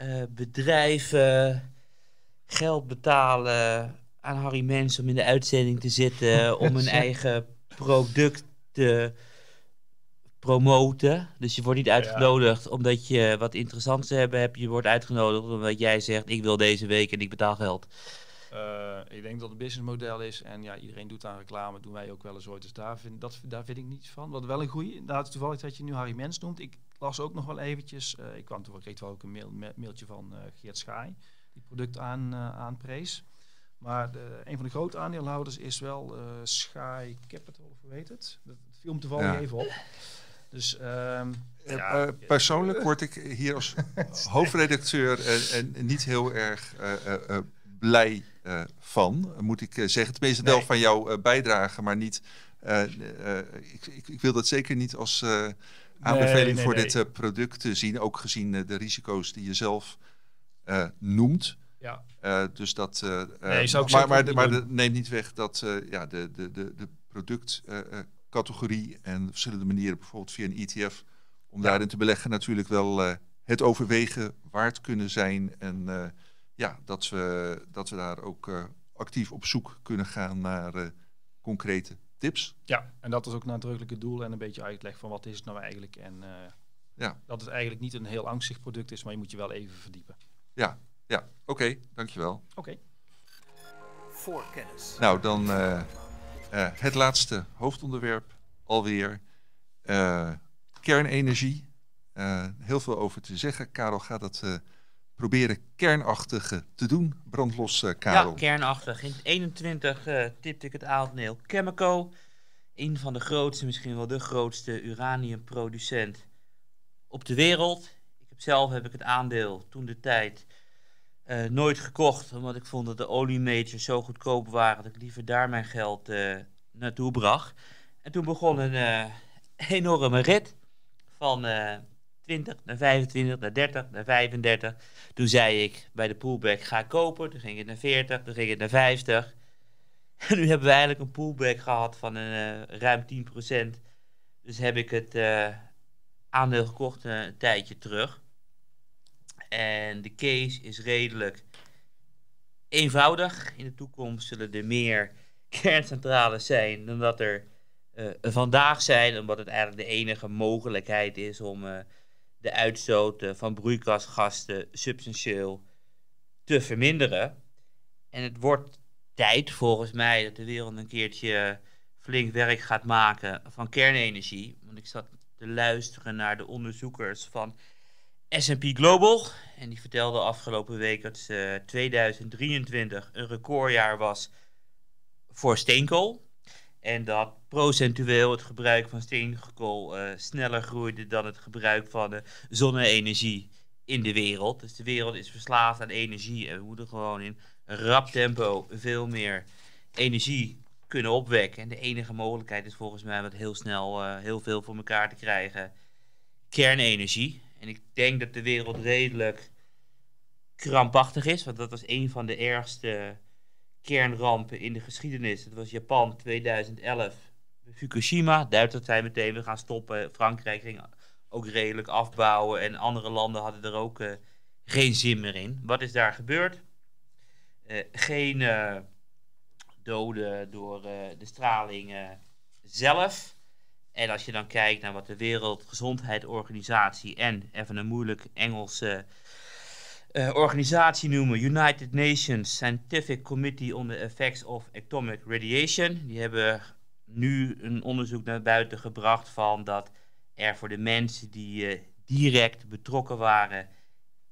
eh, bedrijven geld betalen aan Harry Mens om in de uitzending te zitten, [laughs] om hun eigen product te promoten. Dus je wordt niet uitgenodigd omdat je wat interessants te hebben hebt. Je wordt uitgenodigd omdat jij zegt, ik wil deze week en ik betaal geld. Eh, ik denk dat het businessmodel is en ja, iedereen doet aan reclame, doen wij ook wel eens ooit. Dus daar vind, dat, daar vind ik niets van. Wat wel een goede, inderdaad toevallig dat je nu Harry Mens noemt. Ik las ook nog wel eventjes, eh, ik kwam toevallig, kreeg wel ook een mail, ma- mailtje van eh, Geert Schaai, die product aan, eh aanprees. Maar de, een van de grote aandeelhouders is wel Schaai Capital, of hoe heet het? Dat viel me toevallig Ja. even op. Dus ehm, Eh, ja, eh, persoonlijk word ik hier als [laughs] hoofdredacteur en, en niet heel erg blij van, moet ik zeggen. Tenminste, wel Nee. van jouw bijdrage, maar niet. ik, ik, ik wil dat zeker niet als aanbeveling nee, voor nee. dit eh, product te zien, ook gezien eh, de risico's die je zelf eh, noemt. ja, dus dat. maar maar, de- maar de- neemt niet weg dat ja, de, de, de, de productcategorie en verschillende manieren, bijvoorbeeld via een ETF, om Ja. daarin te beleggen, natuurlijk wel het overwegen waard kunnen zijn. En ja, dat we, dat we daar ook actief op zoek kunnen gaan naar concrete tips. Ja, en dat is ook nadrukkelijk het doel en een beetje uitleg van wat is het nou eigenlijk. En eh, Ja. dat het eigenlijk niet een heel angstig product is, maar je moet je wel even verdiepen. Ja, ja. oké, dankjewel. Oké. Voorkennis. Nou, dan eh, eh, het laatste hoofdonderwerp alweer. Eh, kernenergie. Eh, heel veel over te zeggen. Karel gaat het eh, proberen kernachtige te doen. Brandlos, eh, Karel. Ja, kernachtig. In 21 eh tipte ik het aandeel Chemico. Een van de grootste, misschien wel de grootste uraniumproducent op de wereld. Ik heb zelf heb ik het aandeel toen de tijd eh, nooit gekocht. Omdat ik vond dat de oliemajors zo goedkoop waren dat ik liever daar mijn geld naartoe bracht. En toen begon een enorme rit van 20 naar 25, naar 30, naar 35. Toen zei ik bij de pullback ga kopen. Toen ging het naar 40, toen ging het naar 50. [laughs] En nu hebben we eigenlijk een pullback gehad van een, eh, ruim 10%. Dus heb ik het eh, aandeel gekocht eh, een tijdje terug. En de case is redelijk eenvoudig. In de toekomst zullen er meer [laughs] kerncentrales zijn dan dat er vandaag zijn. Omdat het eigenlijk de enige mogelijkheid is om de uitstoot eh, van broeikasgassen substantieel te verminderen. En het wordt tijd volgens mij dat de wereld een keertje flink werk gaat maken van kernenergie. Want ik zat te luisteren naar de onderzoekers van S&P Global. En die vertelde afgelopen week dat eh, 2023 een recordjaar was voor steenkool. En dat procentueel het gebruik van steenkool eh, sneller groeide dan het gebruik van eh, zonne-energie in de wereld. Dus de wereld is verslaafd aan energie en we moeten gewoon in rap tempo veel meer energie kunnen opwekken. En de enige mogelijkheid is volgens mij het heel snel eh, heel veel voor elkaar te krijgen. Kernenergie. En ik denk dat de wereld redelijk krampachtig is, want dat was een van de ergste kernrampen in de geschiedenis. Het was Japan 2011, Fukushima. Duitsers zijn meteen we gaan stoppen. Frankrijk ging ook redelijk afbouwen en andere landen hadden er ook eh, geen zin meer in. Wat is daar gebeurd? Eh, geen eh, doden door de straling zelf. En als je dan kijkt naar wat de Wereldgezondheidsorganisatie en even een moeilijk Engelse organisatie noemen, United Nations Scientific Committee on the Effects of Atomic Radiation. Die hebben nu een onderzoek naar buiten gebracht van dat er voor de mensen die eh, direct betrokken waren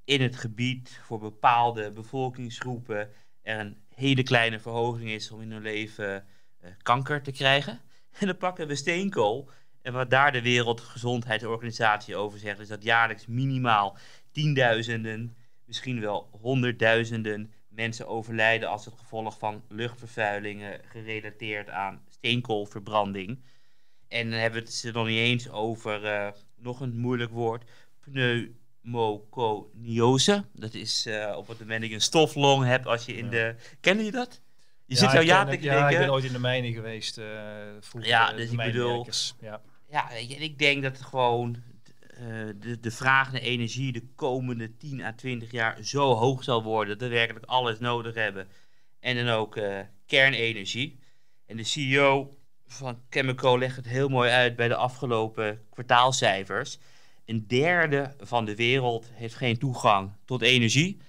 in het gebied voor bepaalde bevolkingsgroepen er een hele kleine verhoging is om in hun leven eh, kanker te krijgen. En dan pakken we steenkool. En wat daar de Wereldgezondheidsorganisatie over zegt, is dat jaarlijks minimaal tienduizenden, misschien wel honderdduizenden mensen overlijden als het gevolg van luchtvervuilingen gerelateerd aan steenkoolverbranding. En dan hebben we het er nog niet eens over eh, nog een moeilijk woord, pneumoconiose. Dat is eh, op het moment dat je een stoflong hebt als je in Ja. de... Kennen je dat? Je zit zo ik ja te. Ja, ik ben ooit in de mijnen geweest. eh vroeger, Ja, dus de ik bedoel-. Ja. Ja, en ik denk dat het gewoon de, de vraag naar energie de komende 10 à 20 jaar zo hoog zal worden dat we werkelijk alles nodig hebben. En dan ook kernenergie. En de CEO van Chemico legt het heel mooi uit bij de afgelopen kwartaalcijfers. Een derde van de wereld heeft geen toegang tot energie.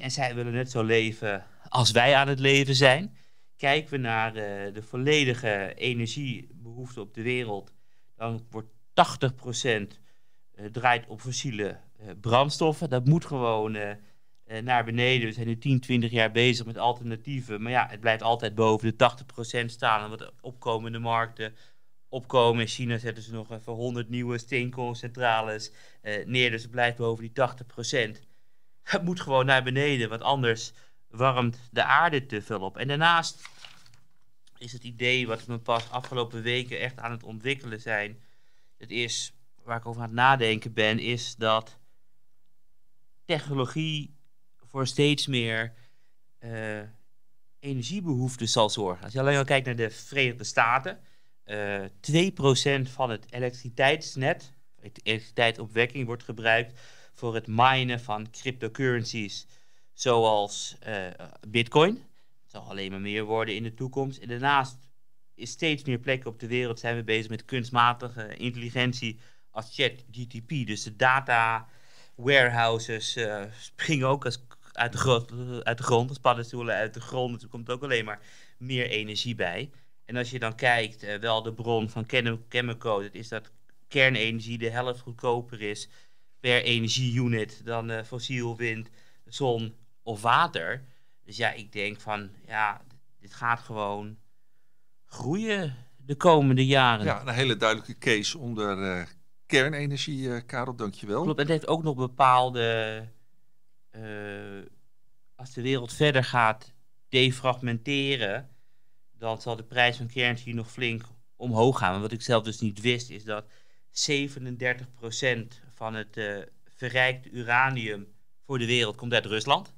En zij willen net zo leven als wij aan het leven zijn. Kijken we naar eh, de volledige energiebehoefte op de wereld, dan wordt 80% eh, draait op fossiele eh, brandstoffen. Dat moet gewoon naar beneden. We zijn nu 10, 20 jaar bezig met alternatieven. Maar ja, het blijft altijd boven de 80% staan. En wat opkomende markten opkomen. In China zetten ze nog even 100 nieuwe steenkoolcentrales eh, neer. Dus het blijft boven die 80%. Het moet gewoon naar beneden, want anders warmt de aarde te veel op. En daarnaast is het idee wat we pas afgelopen weken echt aan het ontwikkelen zijn. Het is, waar ik over aan het nadenken ben, is dat technologie voor steeds meer eh, energiebehoeften zal zorgen. Als je alleen al kijkt naar de Verenigde Staten, eh 2% van het elektriciteitsnet, elektriciteitsopwekking, wordt gebruikt voor het minen van cryptocurrencies, zoals eh, Bitcoin. Het zal alleen maar meer worden in de toekomst. En daarnaast in steeds meer plekken op de wereld zijn we bezig met kunstmatige intelligentie als ChatGTP. Dus de data warehouses uh, springen ook als, uit, de grond, uit de grond, als paddenstoelen uit de grond. Dus er komt ook alleen maar meer energie bij. En als je dan kijkt, uh, wel de bron van Chemico, dat is dat kernenergie de helft goedkoper is per energieunit dan uh, fossiel wind, zon of water. Dus ja, ik denk van, ja, dit gaat gewoon groeien de komende jaren. Ja, een hele duidelijke case onder uh, kernenergie, Karel, dankjewel. Klopt, het heeft ook nog bepaalde, als de wereld verder gaat defragmenteren, dan zal de prijs van kernenergie nog flink omhoog gaan. Maar wat ik zelf dus niet wist, is dat 37% van het uh, verrijkte uranium voor de wereld komt uit Rusland.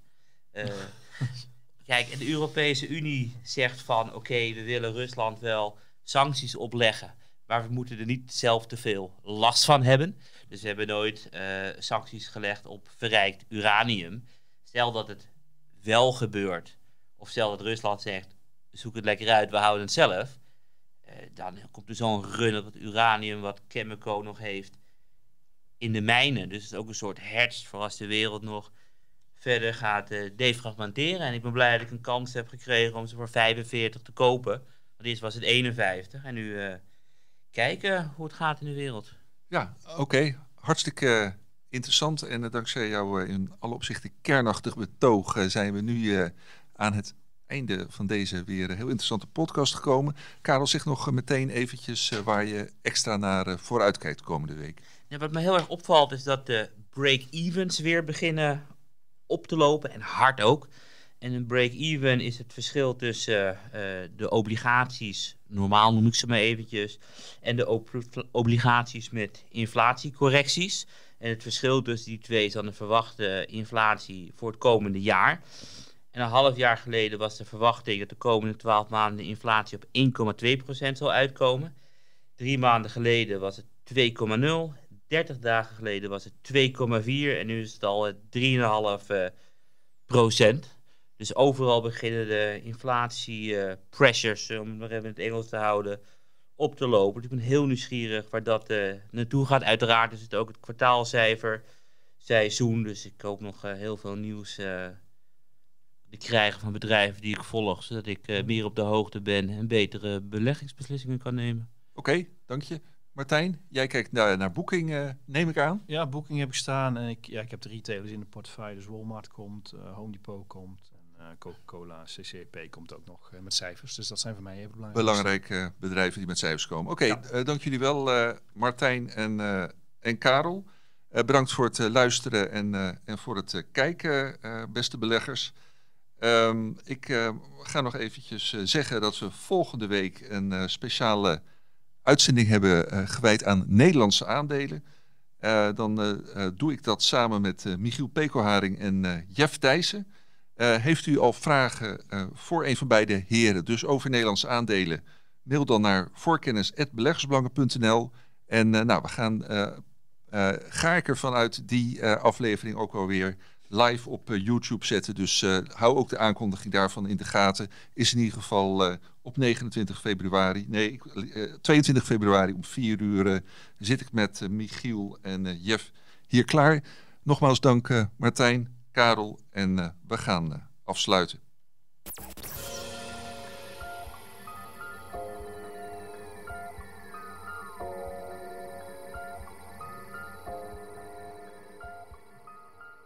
Uh, [laughs] kijk, de Europese Unie zegt van oké, we willen Rusland wel sancties opleggen, maar we moeten er niet zelf te veel last van hebben. Dus we hebben nooit uh, sancties gelegd op verrijkt uranium. Stel dat het wel gebeurt, of stel dat Rusland zegt, zoek het lekker uit, we houden het zelf. Uh, dan komt er zo'n run op het uranium wat Chemico nog heeft in de mijnen. Dus het is ook een soort hertz voor als de wereld nog verder gaat uh, defragmenteren. En ik ben blij dat ik een kans heb gekregen om ze voor 45 te kopen. Want eerst was het 51. En nu kijken hoe het gaat in de wereld. Ja, oké. Hartstikke interessant. En uh, dankzij jou in alle opzichten kernachtig betoog zijn we nu aan het einde van deze weer heel interessante podcast gekomen. Karel, zeg nog meteen eventjes waar je extra naar vooruit kijkt komende week. Ja, wat me heel erg opvalt is dat de break-evens weer beginnen op te lopen en hard ook. En een break-even is het verschil tussen uh, de obligaties, normaal noem ik ze maar eventjes, en de ob obligaties met inflatiecorrecties. En het verschil tussen die twee is dan de verwachte inflatie voor het komende jaar. En een half jaar geleden was de verwachting dat de komende 12 maanden de inflatie op 1,2% zal uitkomen. Drie maanden geleden was het 2,0. 30 dagen geleden was het 2,4 en nu is het al 3,5 uh, procent. Dus overal beginnen de inflatie-pressures, uh, om het maar even in het Engels te houden, op te lopen. Dus ik ben heel nieuwsgierig waar dat uh, naartoe gaat. Uiteraard is het ook het kwartaalcijfer seizoen, dus ik hoop nog uh, heel veel nieuws te krijgen van bedrijven die ik volg, zodat ik meer op de hoogte ben en betere beleggingsbeslissingen kan nemen. Oké, okay, dank je. Martijn, jij kijkt naar, naar Booking, uh, neem ik aan? Ja, Booking heb ik staan. En ik, ja, ik heb de retailers in de portefeuille. Dus Walmart komt, uh, Home Depot komt. En uh, Coca-Cola, CCP komt ook nog met cijfers. Dus dat zijn voor mij even belangrijk. Belangrijke bedrijven die met cijfers komen. Oké, okay, ja. dank jullie wel Martijn en, en Karel. bedankt voor het luisteren en, en voor het kijken, beste beleggers. Um, ik ga nog eventjes zeggen dat we volgende week een speciale uitzending hebben gewijd aan Nederlandse aandelen. Dan doe ik dat samen met Michiel Pekelharing en Jeff Thijssen. Heeft u al vragen voor een van beide heren, dus over Nederlandse aandelen? Mail dan naar voorkennis.beleggersbelangen.nl. En nou, we gaan, ga ik ervan uit die aflevering ook alweer live op YouTube zetten. Dus hou ook de aankondiging daarvan in de gaten. Is in ieder geval op 29 februari, nee, 22 eh, februari om 4 uur zit ik met Michiel en Jeff hier klaar. Nogmaals dank Martijn, Karel en we gaan afsluiten.